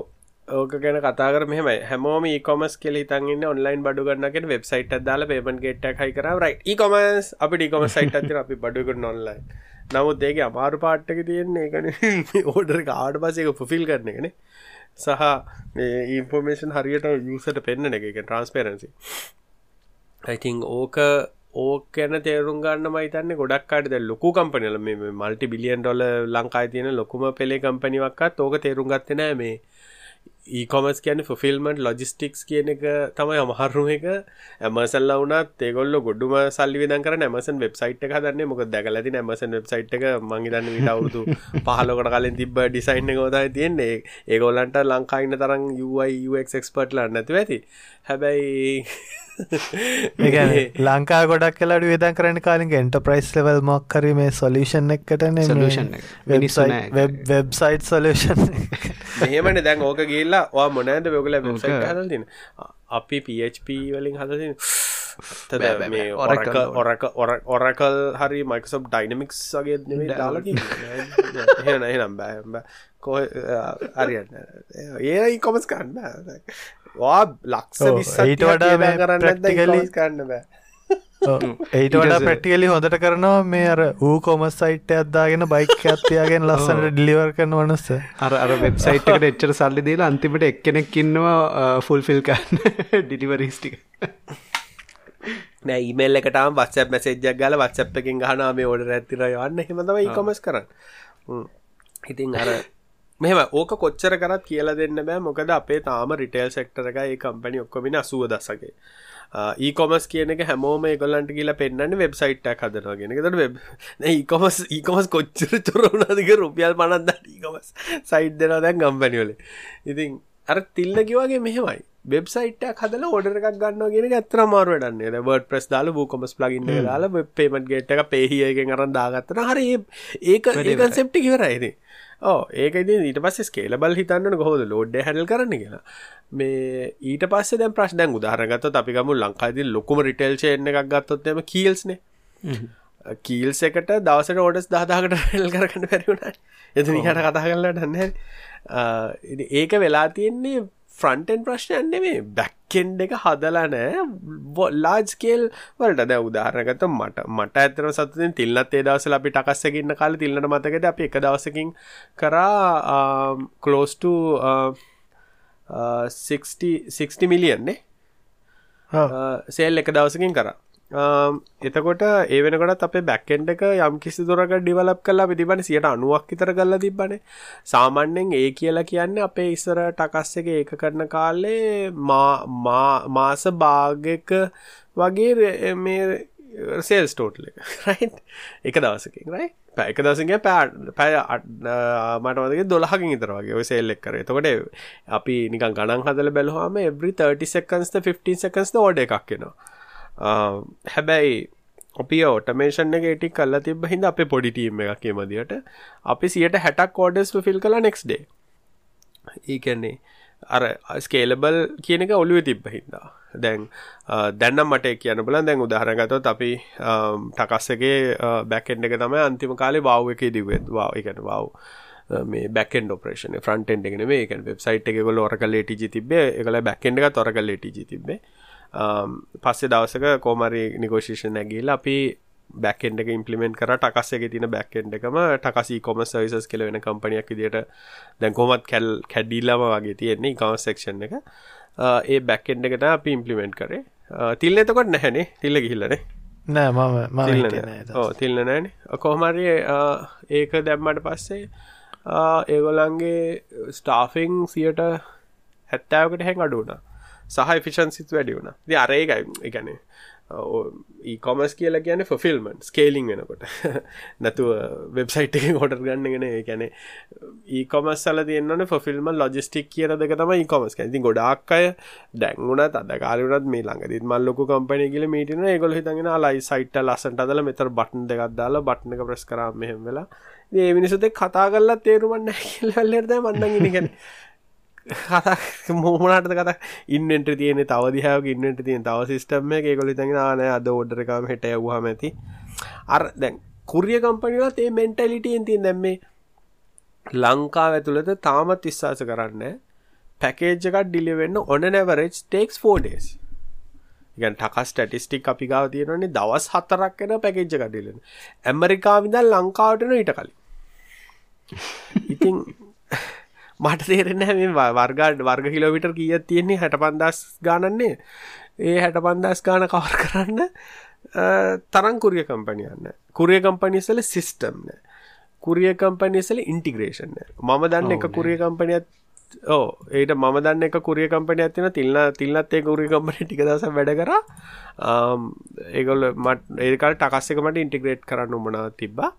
ඕක ගැන කතාර මෙම හැමෝම කොමස් කෙල තන්න්න ඔන්ලයින් බඩු ගන්නක වෙබ්සයිට දාල පේමන් ගේට හයි කර රයි කොමස් අපි ඩිකොම සයිට අපි බඩුග නොන්ලයි නමුත් ඒක අමාරු පාට්ටක තියෙන්නේ එකන ඕඩර කාඩ පසක පුෆිල් කරන එකන. සහ ඉන්ෆෝර්මේෂන් හරියට යසට පෙන්න්න එක එක ට්‍රන්ස්පරන්සි ඇතිං ඕක ඕකන තේරුම් ගන්න මයිතන්න ගොඩක් කාඩද ලොකු කම්පනල මේ මල්ටි බිලියන් ඩොල ලංකායි තියෙන ලොකුම පෙළේ කම්පනිවක්කත් ඕක තේරුම් ගත්තනෑ මේ ඒකොමස් කියන ෆිල්මට ලොජිස්ටික්ස් කියන එක තමයි අමහරුම එක. ඇමසල්ල වනත් ඒගොල්ල ගොඩුම සල්ලි විදන් කර ඇමසන් වෙබ්සයිට් එක දන්න මොක දැකලති ඇමසන් වෙබ්සයිට් එක මංගේදන්න විට අවුතු පහලොකට කලින් තිබ ඩිසයින්න ගෝදයි තියෙන්නේ. ඒගොල්ලන්ට ලංකායින්න තරම් UIUXක්ස්පර්ට්ල නැතු ඇති හැබැයි ලංකා ගොඩක් කලට විදන් කරන කාලින් එන්ට ප්‍රයිස් ලවල් මොක්කර මේ සොලිෂන් එකටන වෙබ්සයිට් සොලෂන් මෙහමන දැන් ඕක ගේල්ලා වා මොනෑද වෙගල වෙබ්සයිට් හදතින අපි PHP වලින් ඔරක ඔරකල් හරි මයිකසොප් ඩයිනමික්ස් වගේ නෙමේ දාලකි එහෙන එනම් බෑම්බ කොහ අරියන්න ඒ කොමස් කන්න වා ලක්ෂ විස්ස ඊට වඩා කරන්න කන්න බෑ. ඒට වඩා පැටිකලි හොඳට කරනවා මේ අර ඌ කොමස් සයිට් අදදාගෙන බයික් ඇත්තියාගෙන් ලස්සනට ඩිලිවර් කරන වනස්ස අර අර වෙබ්සයිට්කට එච්චර සල්ලි දීලා අන්තිමට එක්කෙනෙක් ඉන්නවා ෆුල් ෆිල් කන්න ඩිලිවරිස්ටික නෑ ඊමේල් එකටම වත්සප් මැසේජ්ජක් ගල වත්සප් එකින් ගහනා මේ ඕඩ ඇතිර යන්න හෙමතම කොමස් කරන්න. ඉතින් අර මෙම ඕක කොච්චර කරත් කියලා දෙන්න බෑ. මොකද අපේ තාම රිටේල් සෙක්ටර එක ඒ කම්පනි ඔක්කොමින අසුව දසගේ ඒකොමස් කියන එක හැමෝම ගොල්ලන්ට කියලා පෙන්න්න වෙබ්සයිට් හදනවා ගෙන ට වෙබ් ඒකොමස් ඒකොමස් කොච්චර චොරුණදික රුපියල් පනන්ද ඒකොමස් සයිට් දෙෙන දැන් ගම්පැනිවල ඉතින් අර තිල්ල කිවගේ මෙහෙමයි. වෙබ්සයිට හදල ෝඩර එකක් ගන්න ගෙන ඇතර මාරුවටන්නේ වර්ඩ ප්‍රස් දාල බූකොමස් ලගින්න දාල පේමට ගේට් එක පේහියගෙන් අරන් දාගත්තන හරි ඒක ඒකන්සෙප්ටි කිවරයිද ඕ ඒක ඊට පස්ස කේල බල් හිතන්න කොහොද ලෝඩ්ඩ හැල් කරන්න කියලා. මේ ඊට පස්ස දැ ප්‍රශ් දැන් උදාහරගත්ත අපිකම ලංකායිති ලොකුම රිටෙල්චයන්න එකක් ගත්තොත්තම කීල්ස්නේ කීල්ස එකට දවසට ඕඩස් දාදාකට හෙල් කරන්න පැරිවුණ එතු හට කතා කරලා ටන්න ඒක වෙලා තියෙන්නේ ෆ්‍රන්ටෙන් ප්‍රශ්නයන් නෙමේ බැක්කෙන්ඩ එක හදලා නෑ. ලාජ්කේල් වලට. දැ උදාහරනගත මට මට ඇතර සතුතින් තිල්ලත් ඒ දවසල අපි ටකස්සකින්න කාල තිල්ලට මතකට අපි එක දවසකින් කරා කලෝස්ට 60 මිලියන්නේ සේල් එක දවසකින් කරා එතකොට ඒ වෙනකොට අපේ බැක්කෙන්ඩ එක යම් කිසි දුරක ඩිවලප් කල්ලා පිතිබන සියට අනුවක් විතර කල්ල තිබන සාමන්‍යෙන් ඒ කියලා කියන්න අපේ ඉස්සර ටකස් එක ඒක කරන කාලේ මාස භාගක වගේ මේ සේල් ස්ටෝට්ල රයි් එක දවසකින් රයි පැක දසගේ පෑ පැය මටවදගේ දොලහකින් ඉතර වගේ ඔය සේල්ලෙක් කර. තකොට අපි නිකන් ගණන් හදල බැලහම එබරි 30 සකන්ස්ත 15 සකන්ස්ද ඕඩ එකක් කෙනවා හැබැයි අපි ඔටමේෂන් එක ටි කල්ල තිබ හිද අප පොඩිටීම එකක් මදියට. අපි සියට හැටක් කෝඩස් ෆිල් කලා නෙක්ස් ඩේ ඒකන්නේ අර ස්කේලබල් කියන එක ඔලුව තිබ්බ හින්දා. දැන් දැන්නම් මට කියන බල දැන් උදාහරගතොත් අපි ටකස්සගේ බැකෙන්ඩ එක තමයි අන්තිම කාලේ වව් එක දිවෙත් වා එකන වව් මේ බැකෙන් ඔපරේෂන ෆ්‍රන්ටෙන්ඩ එකන මේ එක වෙබ්සයිට් එක ගොල ඔරක ලේටිජි තිබේ එකල බැකෙන්ඩ එක තොරක ලේටිජි තිබේ පස්සේ දවසක කෝමරි නිගෝෂේෂන් ඇගේල අපි බැකෙන්ඩ එක ඉම්පලිමෙන්ට කර. ටකස් එක තින බැකෙන්ඩ එකම ටකසි කොම සවිසස් කෙල වෙන කම්පනයක් විදිට දැන් කොමත් කැල් කැඩිල්ලම වගේ තියෙන්නේ කව සෙක්ෂන් එක. ඒ බැකෙන්ඩ එකට අපි ඉම්පලිමෙන්ට් කරේ. තිල්ල එතකොට නැහැනේ? තිල්ල ගිහිල්ලනේ නෑ? මම තිල්න නෑන කොහමරි ඒක දැම්මට පස්සේ ඒගොලන්ගේ ස්ටාෆිං සියට හැත්තාවකට හැන් අඩුනා සහ ෆිෂන්සිත් වැඩි වුණ. ද අරේකයි එකන ඒකොමස් කියල කියන ෆිල්මන් ස්කේලිං වෙනකොට. නැතුව වෙබ්සයිට් එක හොට ගන්නගෙන ගැන ඒකොමස් සල තියන්න ෆිල්ම ලොජිස්ටික් කියර දෙක තම ඒකොමස් ඇති ගොඩක් අය දැන්ගුණත් අද කාලුනත් මේ ළඟදිත් මල්ලොක කම්පනය කියල මීටන ගොල හිතගෙන ලයි සයිට ලසට අදල මෙතර බටන් දෙකක් දාලා බට්න එක ප්‍රස් කරම මෙහෙම වෙලා. ඒ මිනිසුතේ කතා කරලා තේරුමන්න කියල්ලද මන්නගෙන ගැන මෝමනට කත? ඉන්නට තියෙන තවදිහාව ඉන්නට තියෙන තව සිිස්ටම්ම එක කොලි තඟ නානය අද ඔඩරකම හෙට යවහම ඇති. අර දැන් කුරිය කම්පනිවත් ඒ මෙන්ටලිටියෙන් තින් දැම්මේ ලංකා ඇතුළත තාමත් විශ්වාස කරන්න පැකේජ් එකක් ඩිලිවෙන්න ඔන නැවරේජ් ටේක්ස් ෆෝඩේස් ගන් ටකස් ටටිස්ටික් අපි ගාව තියෙනන්නේ දවස් හතරක් එන පැකේජ්ජ කඩිලෙන ඇමරිකාවිදල් ලංකාවටන ඊට කලින්. ඉතින් මට තේරෙන මේ වර්ගාඩ වර්ග කිලෝවිටර් කිය තියෙන්නේ හැට පන්දස් ගානන්නේ. ඒ හැට පන්දස් ගාන කවර් කරන්න තරං කුරිය කම්පනියන්න කුරිය කම්පනිසල සිිස්ටම්න කුරිය කම්පනිසල ඉන්ටිග්‍රේෂන් මම දන්න එක කුරිය කම්පනියත් ඕ ඒට මම දන්න එක කුරිය කම්පනය ඇතින තිල්න්න තිල්ලත් ඒ කුරිය කම්පනි ටික දස වැඩ කර. ඒගොල මට ඒකල් ටකස්සක මට ඉන්ටිග්‍රේට් කරන්න උමනා තිබ්බා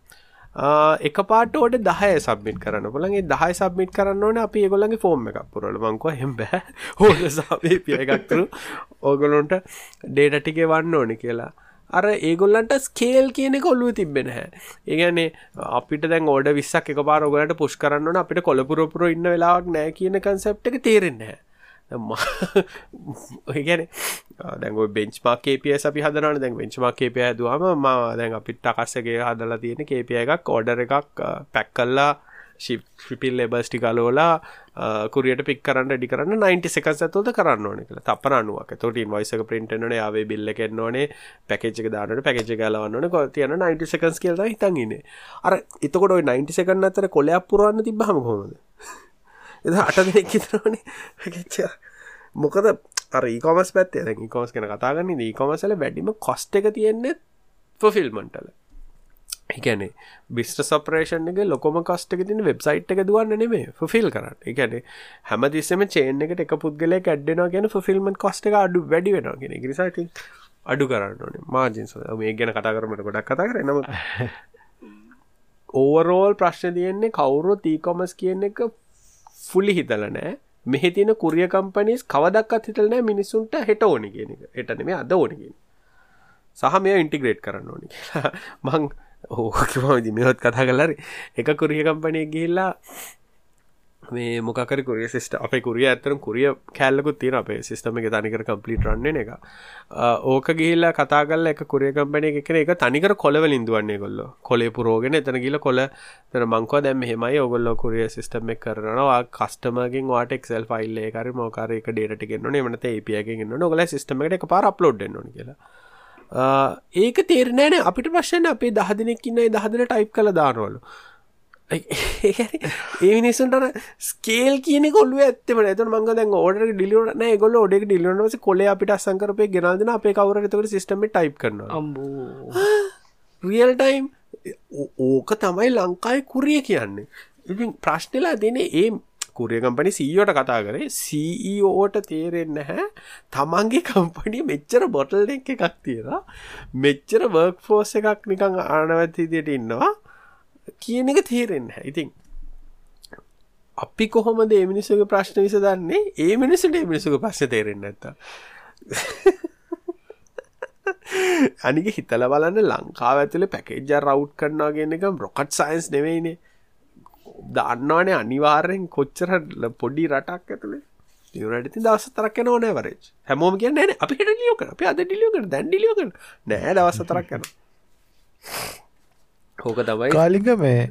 එක පාටෝට දහය සබ්මිට කරන්න. පුළන්ගේ දහය සබ්මිට කරන්න ඕන අපි ඒගොල්ලගේ ෆෝර්ම් එකක් පුරල මංකව හෙම්බෑ හෝද සාපේ පිය එකක්තුරු ඕගොලොන්ට ඩේට ටිකේ වන්න ඕනි කියලා. අර ඒගොල්ලන්ට ස්කේල් කියන කොල්ලු තිබෙන හැ ඒගැනේ අපිට දැන් ඕඩ විස්සක් එක පාර ඔගලට පුෂ් කරන්න අපිට කොළපුරපුර ඉන්න වෙලාවක් නෑ කියන කන්සෙප්ට එක තේරෙන්නේ ගැන දැන් බෙන්ච්මා කේපිය අපි හදරන දැන් වෙන්චමා කේපය දුවම ම දැන් අපිට අකස්සගේ හදලා තියෙන කේපිය එකක් ඕඩර එකක් පැක් කල්ලා ශිපිල් ලෙබස්ටි කලෝලා කුරියට පික් කරන්න ඩි කරන්න 90 සකස් ඇතුවද කරන්න ඕන කියලා. තපර අනුවක්. තොට වයිසක පින්ටන යාවේ බිල්ල කෙන්න ඕනේ පැකච්චක දානට පැකච ගලවන්නන කො තියන 90 සකස් කියල හිතන්ගන්නේ අර එතකොට 90 සකන්න අතර කොලයක් පුරන්න තිබහම හොමද එ අට දෙනෙක් හිතරනේ පැකච්චා මොකද ඒකොමස් පැත්තේ ඒකොමස් කෙන කතාගන්න ඒකොමසල වැඩිම කොස්ට එක තියෙන්නේ ෆිල්මන්ටල එකනේ බිස්ට සපරේෂන් එක ලොකොම කස්ටක තින වෙබ්සයිට් එක දුවන්න නෙමේ ෆිල් කරන්න. එකන හැම තිස්සම චේන එකට එක පුද්ගල කැඩ්ඩෙන ගෙන ෆිල්මන් කොස්ට එක අඩු වැඩි වෙන ගෙන ගරිසට අඩු කරන්න ඕනේ. මාජින්ස මේ ගැන කතා කරමට ගොඩක් කතා කර. නම ඕවරෝල් ප්‍රශ්න තියෙන්නේ කවුරු තීකොමස් කියන එක ෆුලි හිතල නෑ. මෙහි තින කුරිය කම්පනිස් කවදක්ත් හිතලනෑ මිනිසුන්ට හෙට ඕනි කියන එක. එටනෙම අද ඕනකින් සහ මේ ඉන්ටිග්‍රේට් කරන්න ඕනි මං ඕකම දිමියොත් කතා කලර එක කුරිය කම්පනය ගිහිල්ලා මේ මොකර කුරිය සිස්ට අප කුරිය ඇතරම් කුරිය කැල්ලකුත් තින අපේ සිස්ටම එක තනිකර කම්පලිට රන්න එක. ඕක ගිල්ලා කතාගල එක කුරිය කම්පනය එකන එක තනිකර කොලවල ඉදුවන්නේ කොල්ල කොලේ පුරෝගෙන එතන ගිල කොල තන මංකව දැම හෙමයි ඔගොල්ල කුරිය සිස්ටම එක කරනවා. කස්ටමගෙන් වාට එක්සල් ෆයිල්ල කර මෝකාර එක ඩේට ගෙන්න්න මනත ඒපියගෙන් නොගල සිස්ටමට එක පාර අප්ලෝඩ්න්න කියලා. ඒක තේරනෑන අපිට ප්‍රශ්න අපේ දහ දෙනෙක් ඉන්න දහදන ටයිප් කළ දානවලු. ඒ මිනිසුන්ට ස්කේල් කියන කොල්ුව ඇත්තම ඇත මංග දැන් ඕඩ ඩිලියන ගොල ොඩෙක් ඩිලියනවස කොල අපිට අසංකරපය ගෙනල්දන අපේ කවර තකට සිස්ටම ටයිප් කරන රියල් ටයිම් ඕක තමයි ලංකායි කුරිය කියන්නේ. ඉතින් ප්‍රශ්නලා දෙන ඒ කුරිය කම්පනි සීෝට කතා කරේ. සීෝට තේරෙන්න හැ තමන්ගේ කම්පනිය මෙච්චර බොටල් එක එකක් තියෙන මෙච්චර වර්ක් ෆෝස් එකක් නිකං ආනවැතිදියට ඉන්නවා කියන එක තේරෙන්න ඉතින් අපි කොහොම දේ මිනිසුක ප්‍රශ්න විස දන්නේ ඒ මිනිසුට මිනිසුක පස්ස තේරෙන්න ඇත්ත අනික හිතල බලන්න ලංකාව ඇතුළ පැකේජ රව් කරනවා ගෙන එක රොකට් සයින්ස් නෙවෙයිනේ. දන්නවානේ අනිවාර්යෙන් කොච්චර පොඩි රටක් ඇතුළේ නිවරටති දවස තරක් යන ඕනෑ වරේච් හැමෝම කියන්න න අපි ලියෝක අප අද ඩිලියෝක දැන් ඩිලියෝක නෑ දවස තරක් යන හෝක තමයි. කාලිග මේ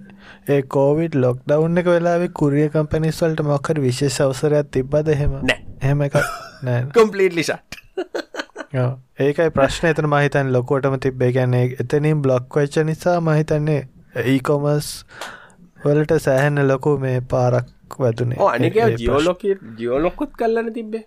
ඒ කෝවිඩ් ලොක් ඩව් එක වෙලාවෙ කුරිය කම්පනිස්වල්ට මොක්කර විශේෂ අවසරයක් තිබ්බද හෙම හෙම එක නෑ. කොම්පලීට් ලිෂට් ඒකයි ප්‍රශ්න. එතන මහිතන් ලොකෝටම තිබ්බේ. ගැන්නේ එතනින් බ්ලොක් වෙච්ච නිසා මහිතන්නේ ඒකොමස් වලට සෑහෙන්න ලොකු මේ පාරක් වැදුනේ. අනික ජියෝලොක ජියෝලොක්කුත් කල්ලන තිබේ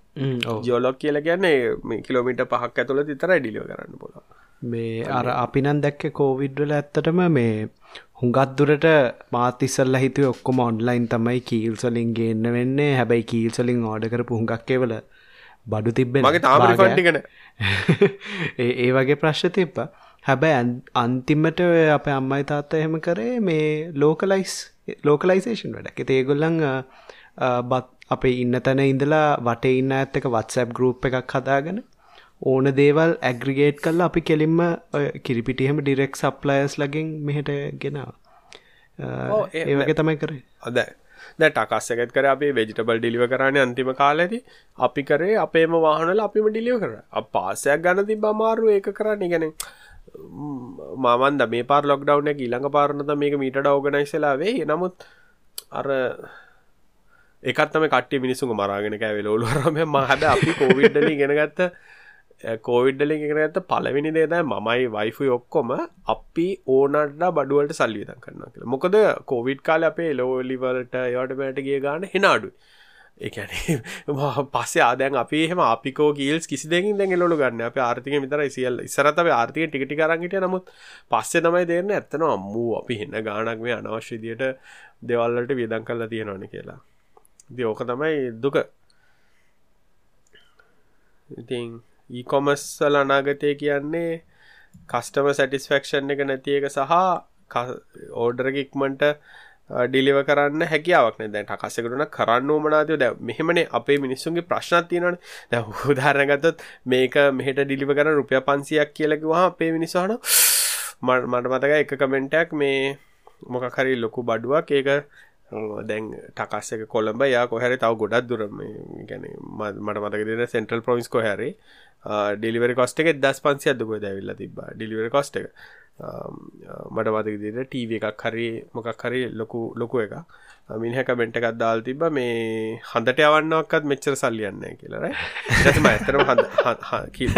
ජියෝලොක් කියල ගැන්නේ මේ කිලෝමිට පහක් ඇතුළ තිතර ඩිලියෝ කරන්න පොල මේ අර අපිනන් දැක්ක කෝවිඩ්වල ඇත්තටම මේ හුඟත් දුරට මාත් ඉස්සල්ල හිතුව ඔක්කොම ඔන්ලයින් තමයි කීල්සලින් ගේන්න වෙන්නේ. හැබැයි කීල්සලින් ඕඩ කරපු හුඟක්කේ වල බඩු තිබ්බෙන මගේ තාමරි ෆන්ටිගෙන ඒ වගේ ප්‍රශ්්‍ය තිබ්බ. හැබැයි අන්තිමට අප අම්මයි තාත්ත එහෙම කරේ මේ ලෝකලයිස් ලෝකලයිසේෂන් වැඩක්. ඒගොල්ලන් බත් අපේ ඉන්න තැන ඉඳලා වටේ ඉන්න ඇත්තක වත්සැප් ගරුප් එකක් හදාගෙන ඕන දේවල් ඇග්‍රිගේට් කල්ල අපි කෙලින්ම කිරිපිටියහම ඩිරෙක් සප්ලයස් ලගින් මෙහට ගෙනාව. ඒවගේ තමයි කරේ. අද දැ ටකස්සකත් කර අපේ වෙජිටබල් ඩිලිව කරන්න අන්තිම කාලෙති අපි කරේ අපේම වාහනල අපිම ඩිලිව කර. පාසයක් ගණති බමාරු ඒක කරන්න. ගැන මමන්ද මේ පාර ලොක්ඩවන ඊළඟ පාරනත මේක මීට ඩවගනයිසලා වේ නමුත් අර එකත්තම කට මිනිසු මරාගෙන කෑවෙල ඔලුවරම මහද. අපි කෝවිඩ්ඩලි ගෙනගත්ත කෝවිඩ්ඩලි ගෙනගත්ත පලවිනි දේද මමයි වයිෆු ඔක්කොම අපි ඕනට බඩුවලට සල්ලියතන් කරන්න කියලා. මොකද කෝවිඩ් කාල අපේ ලෝලිවලට යවට මෑට ගිය ගාන හෙනඩුයි එකන පස්සේ ආදැන් අපි එහම අපිකෝ ගිල්ස් කිසි දෙකින් දැන් එලොලු ගන්න අප ආර්ථික විතර සියල් ඉසරත ආර්ථික ටිකටි කරගට නමුත් පස්සේ තමයි දෙන්න ඇත්තන අම්මූ අපි හෙන්න ගානක් මේ අනවශ්‍යදියට දෙවල්ලට වියදන් කල්ලා තියෙනවන කියලා. ද ඕක තමයි දුක. ඉතින් ඊකොමස්සල අනාගතය කියන්නේ කස්ටම සැටිස්ෆක්ෂන් එක නැති එක සහ ඕඩරගික්මට ඩිලිව කරන්න හැකියාවක් දැන් ටකස්සකරුන කරන්න ඕමනාදය දැ මෙහෙමනේ අපේ මිනිස්සුන්ගේ ප්‍රශ්නත් තියෙනන දැ උදාරණගතත් මේක මෙහට ඩිලිව කර රුපිය පන්සියක් කියලකිවා අපේ මිනිසාන මට මතක එක කමෙන්ටක් මේ මොක කරි ලොකු බඩුවක්. ඒක දැන් ටකස්සක කොළඹ. යා කොහැර තව ගොඩක් දුරම ගැන මට මතක දෙන සෙන්ට්‍රල් ප්‍රොවිස් කොහැරේ ඩිලිවරි කොස්ට එක දස් පන්සිය අදකො දැවිල්ල තිබ ඩිලිවරි කොස්ට එක. මට මතක දිට ටීව එකක් හරි මොකක් හරි ලොකු ලොකු එක මිනිහ කමෙන්ට් එකක් දාලා තිබ්බා මේ හඳට යවන්නවක්වත් මෙච්චර සල්ලි යන්නේ නැහැ කියලා රයි ඊට පස්සේ මම ඇත්තටම හඳ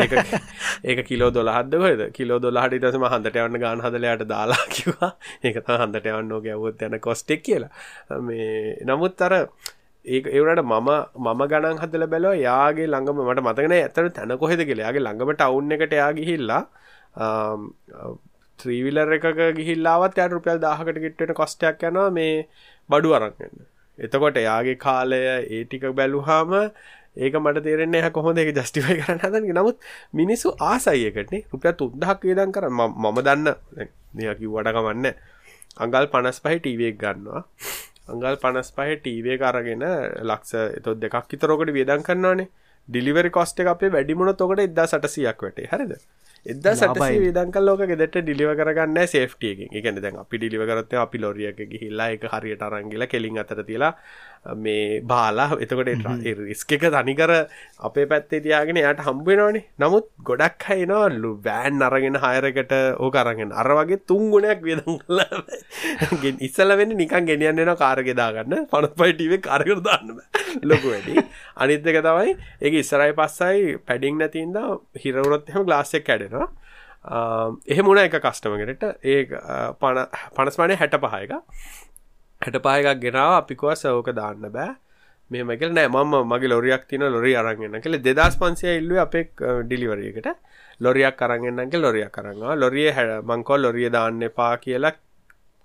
ඒක ඒක කිලෝ 12ක්ද කොහෙද? කිලෝ 12ට ඊට පස්සේ මම හඳට යවන්න ගාන හදලා යාට දාලා කිව්වා. ඒක තමයි හඳට යවන්න ඕක යවුවොත් යන කොස්ට් එක කියලා. මේ නමුත් අර ඒ ඒවනට මම මම ගණන් හදල බැලෝ යාගේ ළඟම මට මතකන ඇතර තැන කොහෙද කියලා. යාගේ ළඟම ටවුන් එකට යා ගිහිල්ලා ත්‍රීවිලර් එකක ගිහිල්ලාවත් යට රුපියල් දාහකට කිට්ට කොස්ටයක් යනවා මේ බඩු අරන්ගන්න එතකොට යාගේ කාලය ඒ ටික බැලුහාම ඒක මට තේරෙන්නේ හ කොහොඳ එක ජස්ටිෆයි කරන්න හදන නමුත් මිනිස්සු ආසයියකටනේ රුපියල් තුන්දහක් වේදන් කර. මම දන්න. නියකි වඩකමන්න අඟල් පනස් පහි ටීවක් ගන්නවා. අංගල් පනස් පහ ටීවේ අරගෙන ලක්ෂ එතොත් දෙකක් විතරෝකට වියදන් කරන්නවානේ ඩිලිවරි කොස්ට අපේ වැඩිමුණ තොකට එදදා සටසියක් වැටේ. හරිද? එදදා සටසේ විදංකල් ලෝක ගෙදට ඩිලිව කරගන්න සේෆ්ටියකින් එකන. දැන් අපි ඩිලිව කරත්ත අපි ලොරියක ගිහිල්ලා එක හරියට අරංගිල කෙලින් අතර තිලා මේ බාලා. එතකොට රිස්ක එක තනිකර අපේ පැත්තේ තියාගෙන යට හම්බෙනවානේ නමුත් ගොඩක් හයිනවල්ලු බෑන් අරගෙන හයරකට ඕක අරගෙන. අර වගේ තුන් ගුණයක් වියදම් කළ ඉස්සල වෙන්න නිකන් ගෙනියන්නෙන කාරගෙදාගන්න පනත් පයිටීවේ කාරකර දාන්න ලොකු වැඩි. අනිත්තක තමයි ඒ ඉස්සරයි පස්සයි පැඩිං නැතින්ද හිරවුණොත් එහම ගලාස්සෙක් කැඩෙනවා. එහෙ මුණ එක කස්ටමගෙනට ඒ පනස්මානය හැට පහයක හැට පායකක් ගෙනාව අපිකුව සවක දාන්න බෑ. මේමකල් නෑ මම මගේ ලොරියක් තින ලොරි අරගෙන කළ දෙදස් පන්සිය ඉල්ලුව අපේ ඩිලිවරියකට ලොරියක් කරගෙන්න්නක ලොරියක් කරන්නවා ලොරිය හැ මංකෝ ලොරිය දාන්න එපා කියලා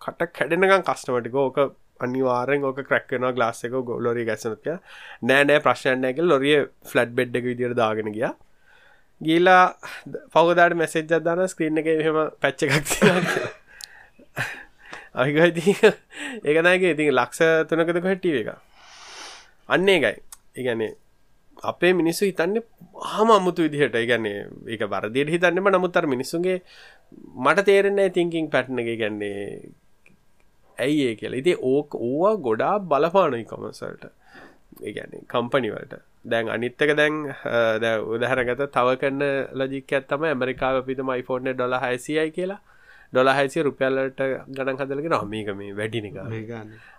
කට කැඩෙනකම් කස්ටමටික ඕක අනිවාරෙන් ඕක ක්‍රක්කෙන ගලාස්සක ගොලොරි ගැසනතිය නෑ නෑ ප්‍රශ්නයක ලොරිය ෆලට් බෙඩ් එක විදිර දාගෙන ගිය. ගීලා පවදාට මෙසෙජ් අදදාන ස්ක්‍රීන් එක මෙහෙම පැච්ච එකක් අහිගති ඒකනගේ ඉතින් ලක්ෂ තුනකද හැටිය එක? අන්නේ එකයි ඉගැනේ අපේ මිනිස්සු හිතන්න හම අමුතු විදිහට. ඉගන්නේ ඒක බරදියට හිතන්නම නමුත්තර මිනිස්සුන්ගේ මට තේරෙන්නේ තිංකින් පැට්න එක. ගැන්නේ ඇයි ඒ කියලා. ඉති ඕක ඕවා ගොඩා බලපානයි කොමසල්ට ඒගැන්නේ කම්පනිවලට දැන් අනිත්තක දැන් ද උදහරගත තව කන්න ලජික ඇත්තම ඇමරිකාව පිතම iPhoneෆෝර්න ඩොල හයිසියයි කියලා. ඩොලහයිසිය රුපියල්ලට ගණන් හදලගෙන මේක මේ වැඩිනික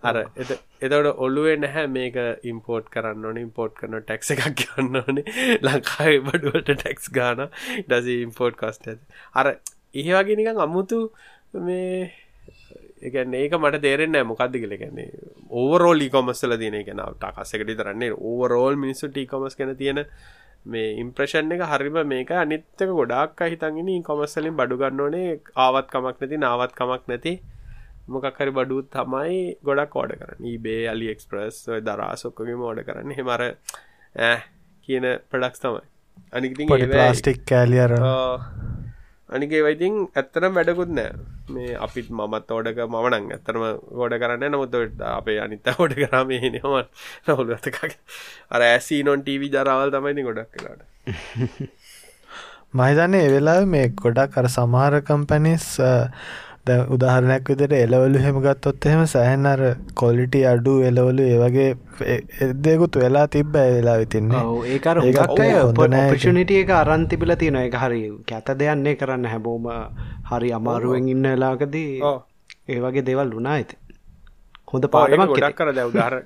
අර එතවට ඔල්ලුවේ නැහැ මේක ඉම්පෝට් කරන්න ඕන ඉම්පෝට් කරන ටැක්ස එකක් ගන්න ඕනේ. ලංකායි බඩුවට ටැක්ස් ගාන. ඩස ඉම්පෝට් කස්ට ඇති අර ඒවාගේ නිකන් අමුතු මේ එකන ඒක මට තේරෙන්න මොකක්ද කියල. ගැන්නේ ඕවරෝල් කොමස්සල දින කෙන ටකස්සකට තරන්නේ ඕවරෝල් මිනිස්සු ටීකොමස් කන තියෙන මේ ඉම්ප්‍රෂන් එක හරිම මේක අනිත්තක ගොඩක් හිතගෙන කොමස්සලින් බඩු ගන්න ඕනේ ආවත් කමක් නැති නාවත් කමක් නැති. මොකක් හරි බඩුත් තමයි ගොඩක් ඕඩ කරන්න. බේ අලි එක්ස්ප්‍රස් දරාසොක්කගේ මෝඩ කරන්න. හෙමර කියන ප්‍රඩක්ස් තමයි. අනිති ප්ලාස්ටික් කෑලියර අනිගේ වයිතින් ඇත්තරම් වැඩකුත් නෑ. මේ අපිත් මමත් ඕඩක මනං ඇත්තරම ගොඩ කරන්න නමුත් අපේ අනිත හොඩ කරම හෙනවන් නවුල ඇතකක් අර ඇසී නොන් ටීවි ජරාවල් තමයිනි ගොඩක් කලාට මහිතන්නේ එවෙලා මේ ගොඩක් අර සමහර කම්පැනිස් ද උදාහරණයක් විදිහට එලවලු එහෙම ගත්තොත් එහෙම සෑහෙන අර ක්වොලිටි අඩු එලවලු ඒ වගේ එදෙකුත් වෙලා තිබ්බ ඒ වෙලාවෙ තින්නේ. ඔව් ඒක අර හුඟක් අය ඔපචුනිටි එක අරන් තිබිලා තියෙනවා. ඒක හරි කැත දෙයක් කරන්න හැමෝම හරි අමාරුවෙන් ඉන්න වෙලාවකදී ඒ වගේ දේවල් වුණා ඉතින්. හොඳ පාඩමක් ගොඩක් කර දැන් උදාහරණ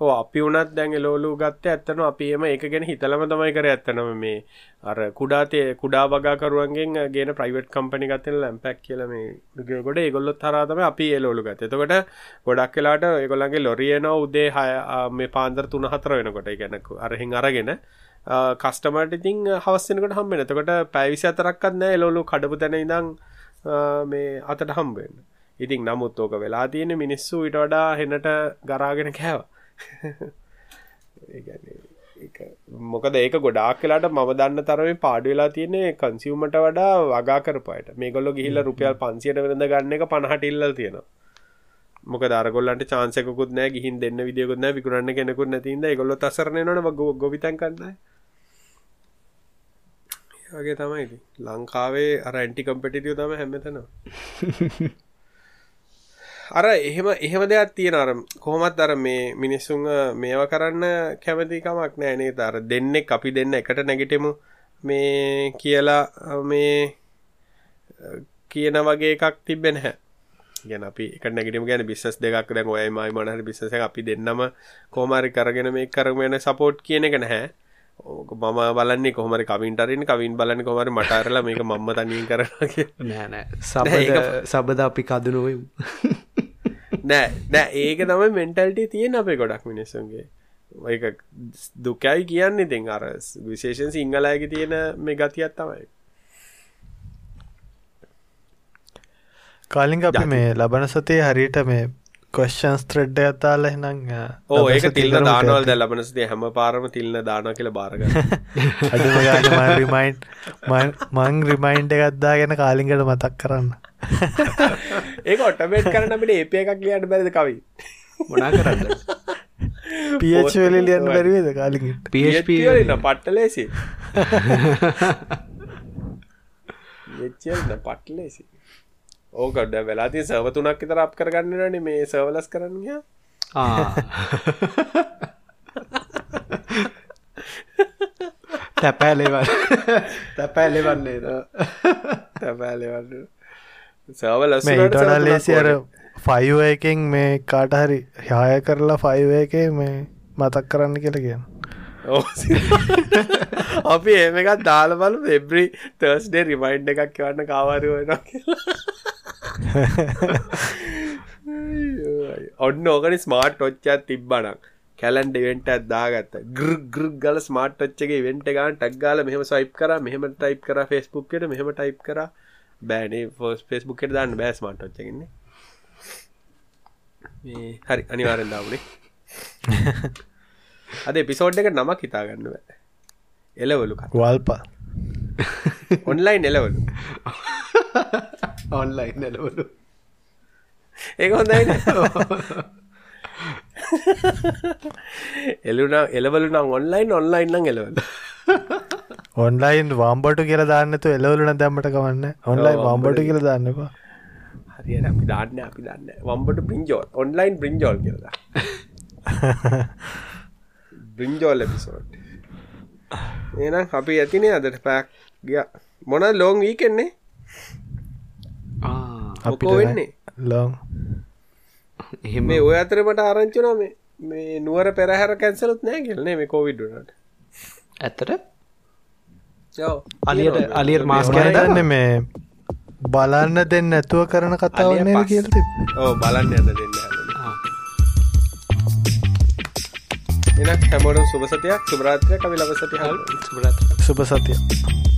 ඕ අපි වනත් දැන් එලෝලු ගත්ත ඇත්තන අපි එම එක ගැන හිතලම තමයි කර ඇත්තනම මේ අර කුඩාතේ කුඩා වගාකරුවන්ගෙන් ගෙන ප්‍රයිවට් කම්පනි ගත්තන ලැම්පැක් කියල මේ ගොඩ ඒගොල්ලොත් තරාතම අපි එලෝලු ගත එතකොට ගොඩක් වෙලාට ඒගොල්ලන්ගේ ලොරියන උදේ හය මේ පාන්දර තුන හතර වෙනකොට ගැනකු අරහින් අරගෙන කස්ටමට ඉතින් හවස්සනකට හම්බෙන එතකොට පැවිසි අතරක්කත් නෑ එලෝලු කඩපු තැන ඉදං මේ අතට හම්බෙන් ඉතින් නමුත් ඕක වෙලා තියෙන මිනිස්සු ඉට වඩා හෙනට ගරාගෙන කෑවා. මොකද ඒක ගොඩාක් කලාට ම දන්න තරම පාඩු වෙලා තියන්නේ කන්සිවමට වඩා වගා කරපයට මේගොල්ල ගිහිල්ල රුපියල් පන්සියට වෙනද ගන්න එක පණහට ඉල්ල තියෙන මොක දරගොල්ලන්ට චාන්සකුත් නෑ ගිහින් දෙන්න විදිියකුත් නෑ විකරන්න කෙනෙකුත් නැතින්ද ගොල්ල අසරන න ගොවිතන් කන්නයි වගේ තමයි ලංකාවේ අර ඇන්ටි කම්පිටිටිය තම හැමතනවා අර එහෙම එහෙම දෙයක් තියෙන අර කොහොමත් අර මේ මිනිස්සුන් මේව කරන්න කැමතිකමක් නෑ නේද? අර දෙන්නෙක් අපි දෙන්න එකට නැගිටෙමු. මේ කියලා මේ කියන වගේ එකක් තිබෙන හැ ගැන අපි එක නැගටම ගැන බිස්සස් දෙකක්. දැන් ඔයයි මයි මනහර බිස්සස අපි දෙන්නම කෝමාරි කරගෙන මේ කරගෙන සපෝට් කියන එක නැහැ. ඕක මම බලන්නේ කොහමරි කවින්ටරන්න කවින් බලන්න කොමරි මටරල මේක මම්ම තනින් කරනගේ නෑනෑ සබ සබද අපි කදනුවම් නෑ නෑ ඒක තමයි මෙන්ටල්ට තියෙන අපේ ගොඩක් මිනිස්සුන්ගේ. ඒක දුකයි කියන්න ඉතින් අර විශේෂන් සිංහලයක තියෙන මේ ගතියත් තමයි. කාලිංග අපි මේ ලබන සතේ හරියට මේ කොස්්චන්ස් ත්‍රෙඩ් ඇතාල එනම් ඕ ඒක තිල්න දානවල් දැ ලබනසදේ හැම පාරම තිල්න දාන කියල බාරග රිමයින්් මං රිමයින්ඩ එකත්දා ගැන කාලිංගට මතක් කරන්න. ඒක ඔටමේට් කරන අපට ඒප එකක් ලියන්න බැරිද කවි? මොනා කරන්න? පිවල ලියන්න බැරිවේද කාලිග පන පට්ටලේසි එච්චන පට්ලේසි ඕකඩ වෙලාති සව තුනක් තර අප කරගන්නන මේ සවලස් කරන්න තැපෑලෙවල්. තැපෑලෙවන්නේ. තැපෑලෙවන්න සවලස් ඊටඩා ලේසි අර ෆයිව එකෙන් මේ කාටහරි යාය කරලා ෆයිව එක මේ මතක් කරන්න කියල කියන අපි ඒම එකත් දාල බලු එබ්‍රි තර්ස්ඩේ රිමයින්් එකක් කියවන්න කාවාරුවන ඔන්න ඕකනි ස්මාර්ට් ඔච්චත් තිබ්බනක් කැලන්ඩ වෙන්ට අදාගත්ත ග්‍ර ගල ස්මාර්ට් ඔච්චගේ වෙන්ට ගාන ටක්ගාල මෙහම සයිප් කර මෙහම ටයිප් කර ෆෙස්බුක්කට මෙහම ටයිප් කර. බෑනේ ෆෝස් ෆෙස්බුක්කට දාන්න බෑ ස්මාර්ට් ඔච්චගන්නේ හරි අනිවාරෙන් දාවනේ අද පිසෝඩ් එක නමක් හිතාගන්නව එලවලු වල්පා. ඔන්ලයින් එලවලු ඔන්ලයින් එලවලු ඒ හොඳයි එලුන එලවලු නම් ඔන්ලයින් ඔන්ලයින් නම් එලවල ඔන්ලයින් වාම්බට කියල දාන්නතු එලවලුන දැම්මට කවන්න ඔන්ලයින් වාම්බට කියල දාන්නවා හරි අපි දාන්න අපි දන්න වම්බට බ්‍රින්ජෝල්. ඔන්ලයින් බ්‍රින්ජෝල් කියලා බ්‍රින්ජෝල් එපිසෝඩ් එනම් අපි ඇතිනේ අදට පැක් ගිය. මොන ලෝන් වී කෙන්නේ අපෝ වෙන්නේ. ලොං. එහෙම. මේ ඔය අතරමට ආරංචුන මේ මේ නුවර පෙරහැර කැන්සලුත් නෑ කියලනේ මේ කෝවිඩ්ඩනට ඇත්තට? අලියට අලියට මාස් දන්න මේ බලන්න දෙන්න ඇතුව කරන කතාවන්නේ කියලති ඕ බලන්න යන්න දෙන්න එනක් හැමෝට සුභසතයක් සුභරාත්‍රය කවි ලබසති හල් සුබරත් සුභ සතිය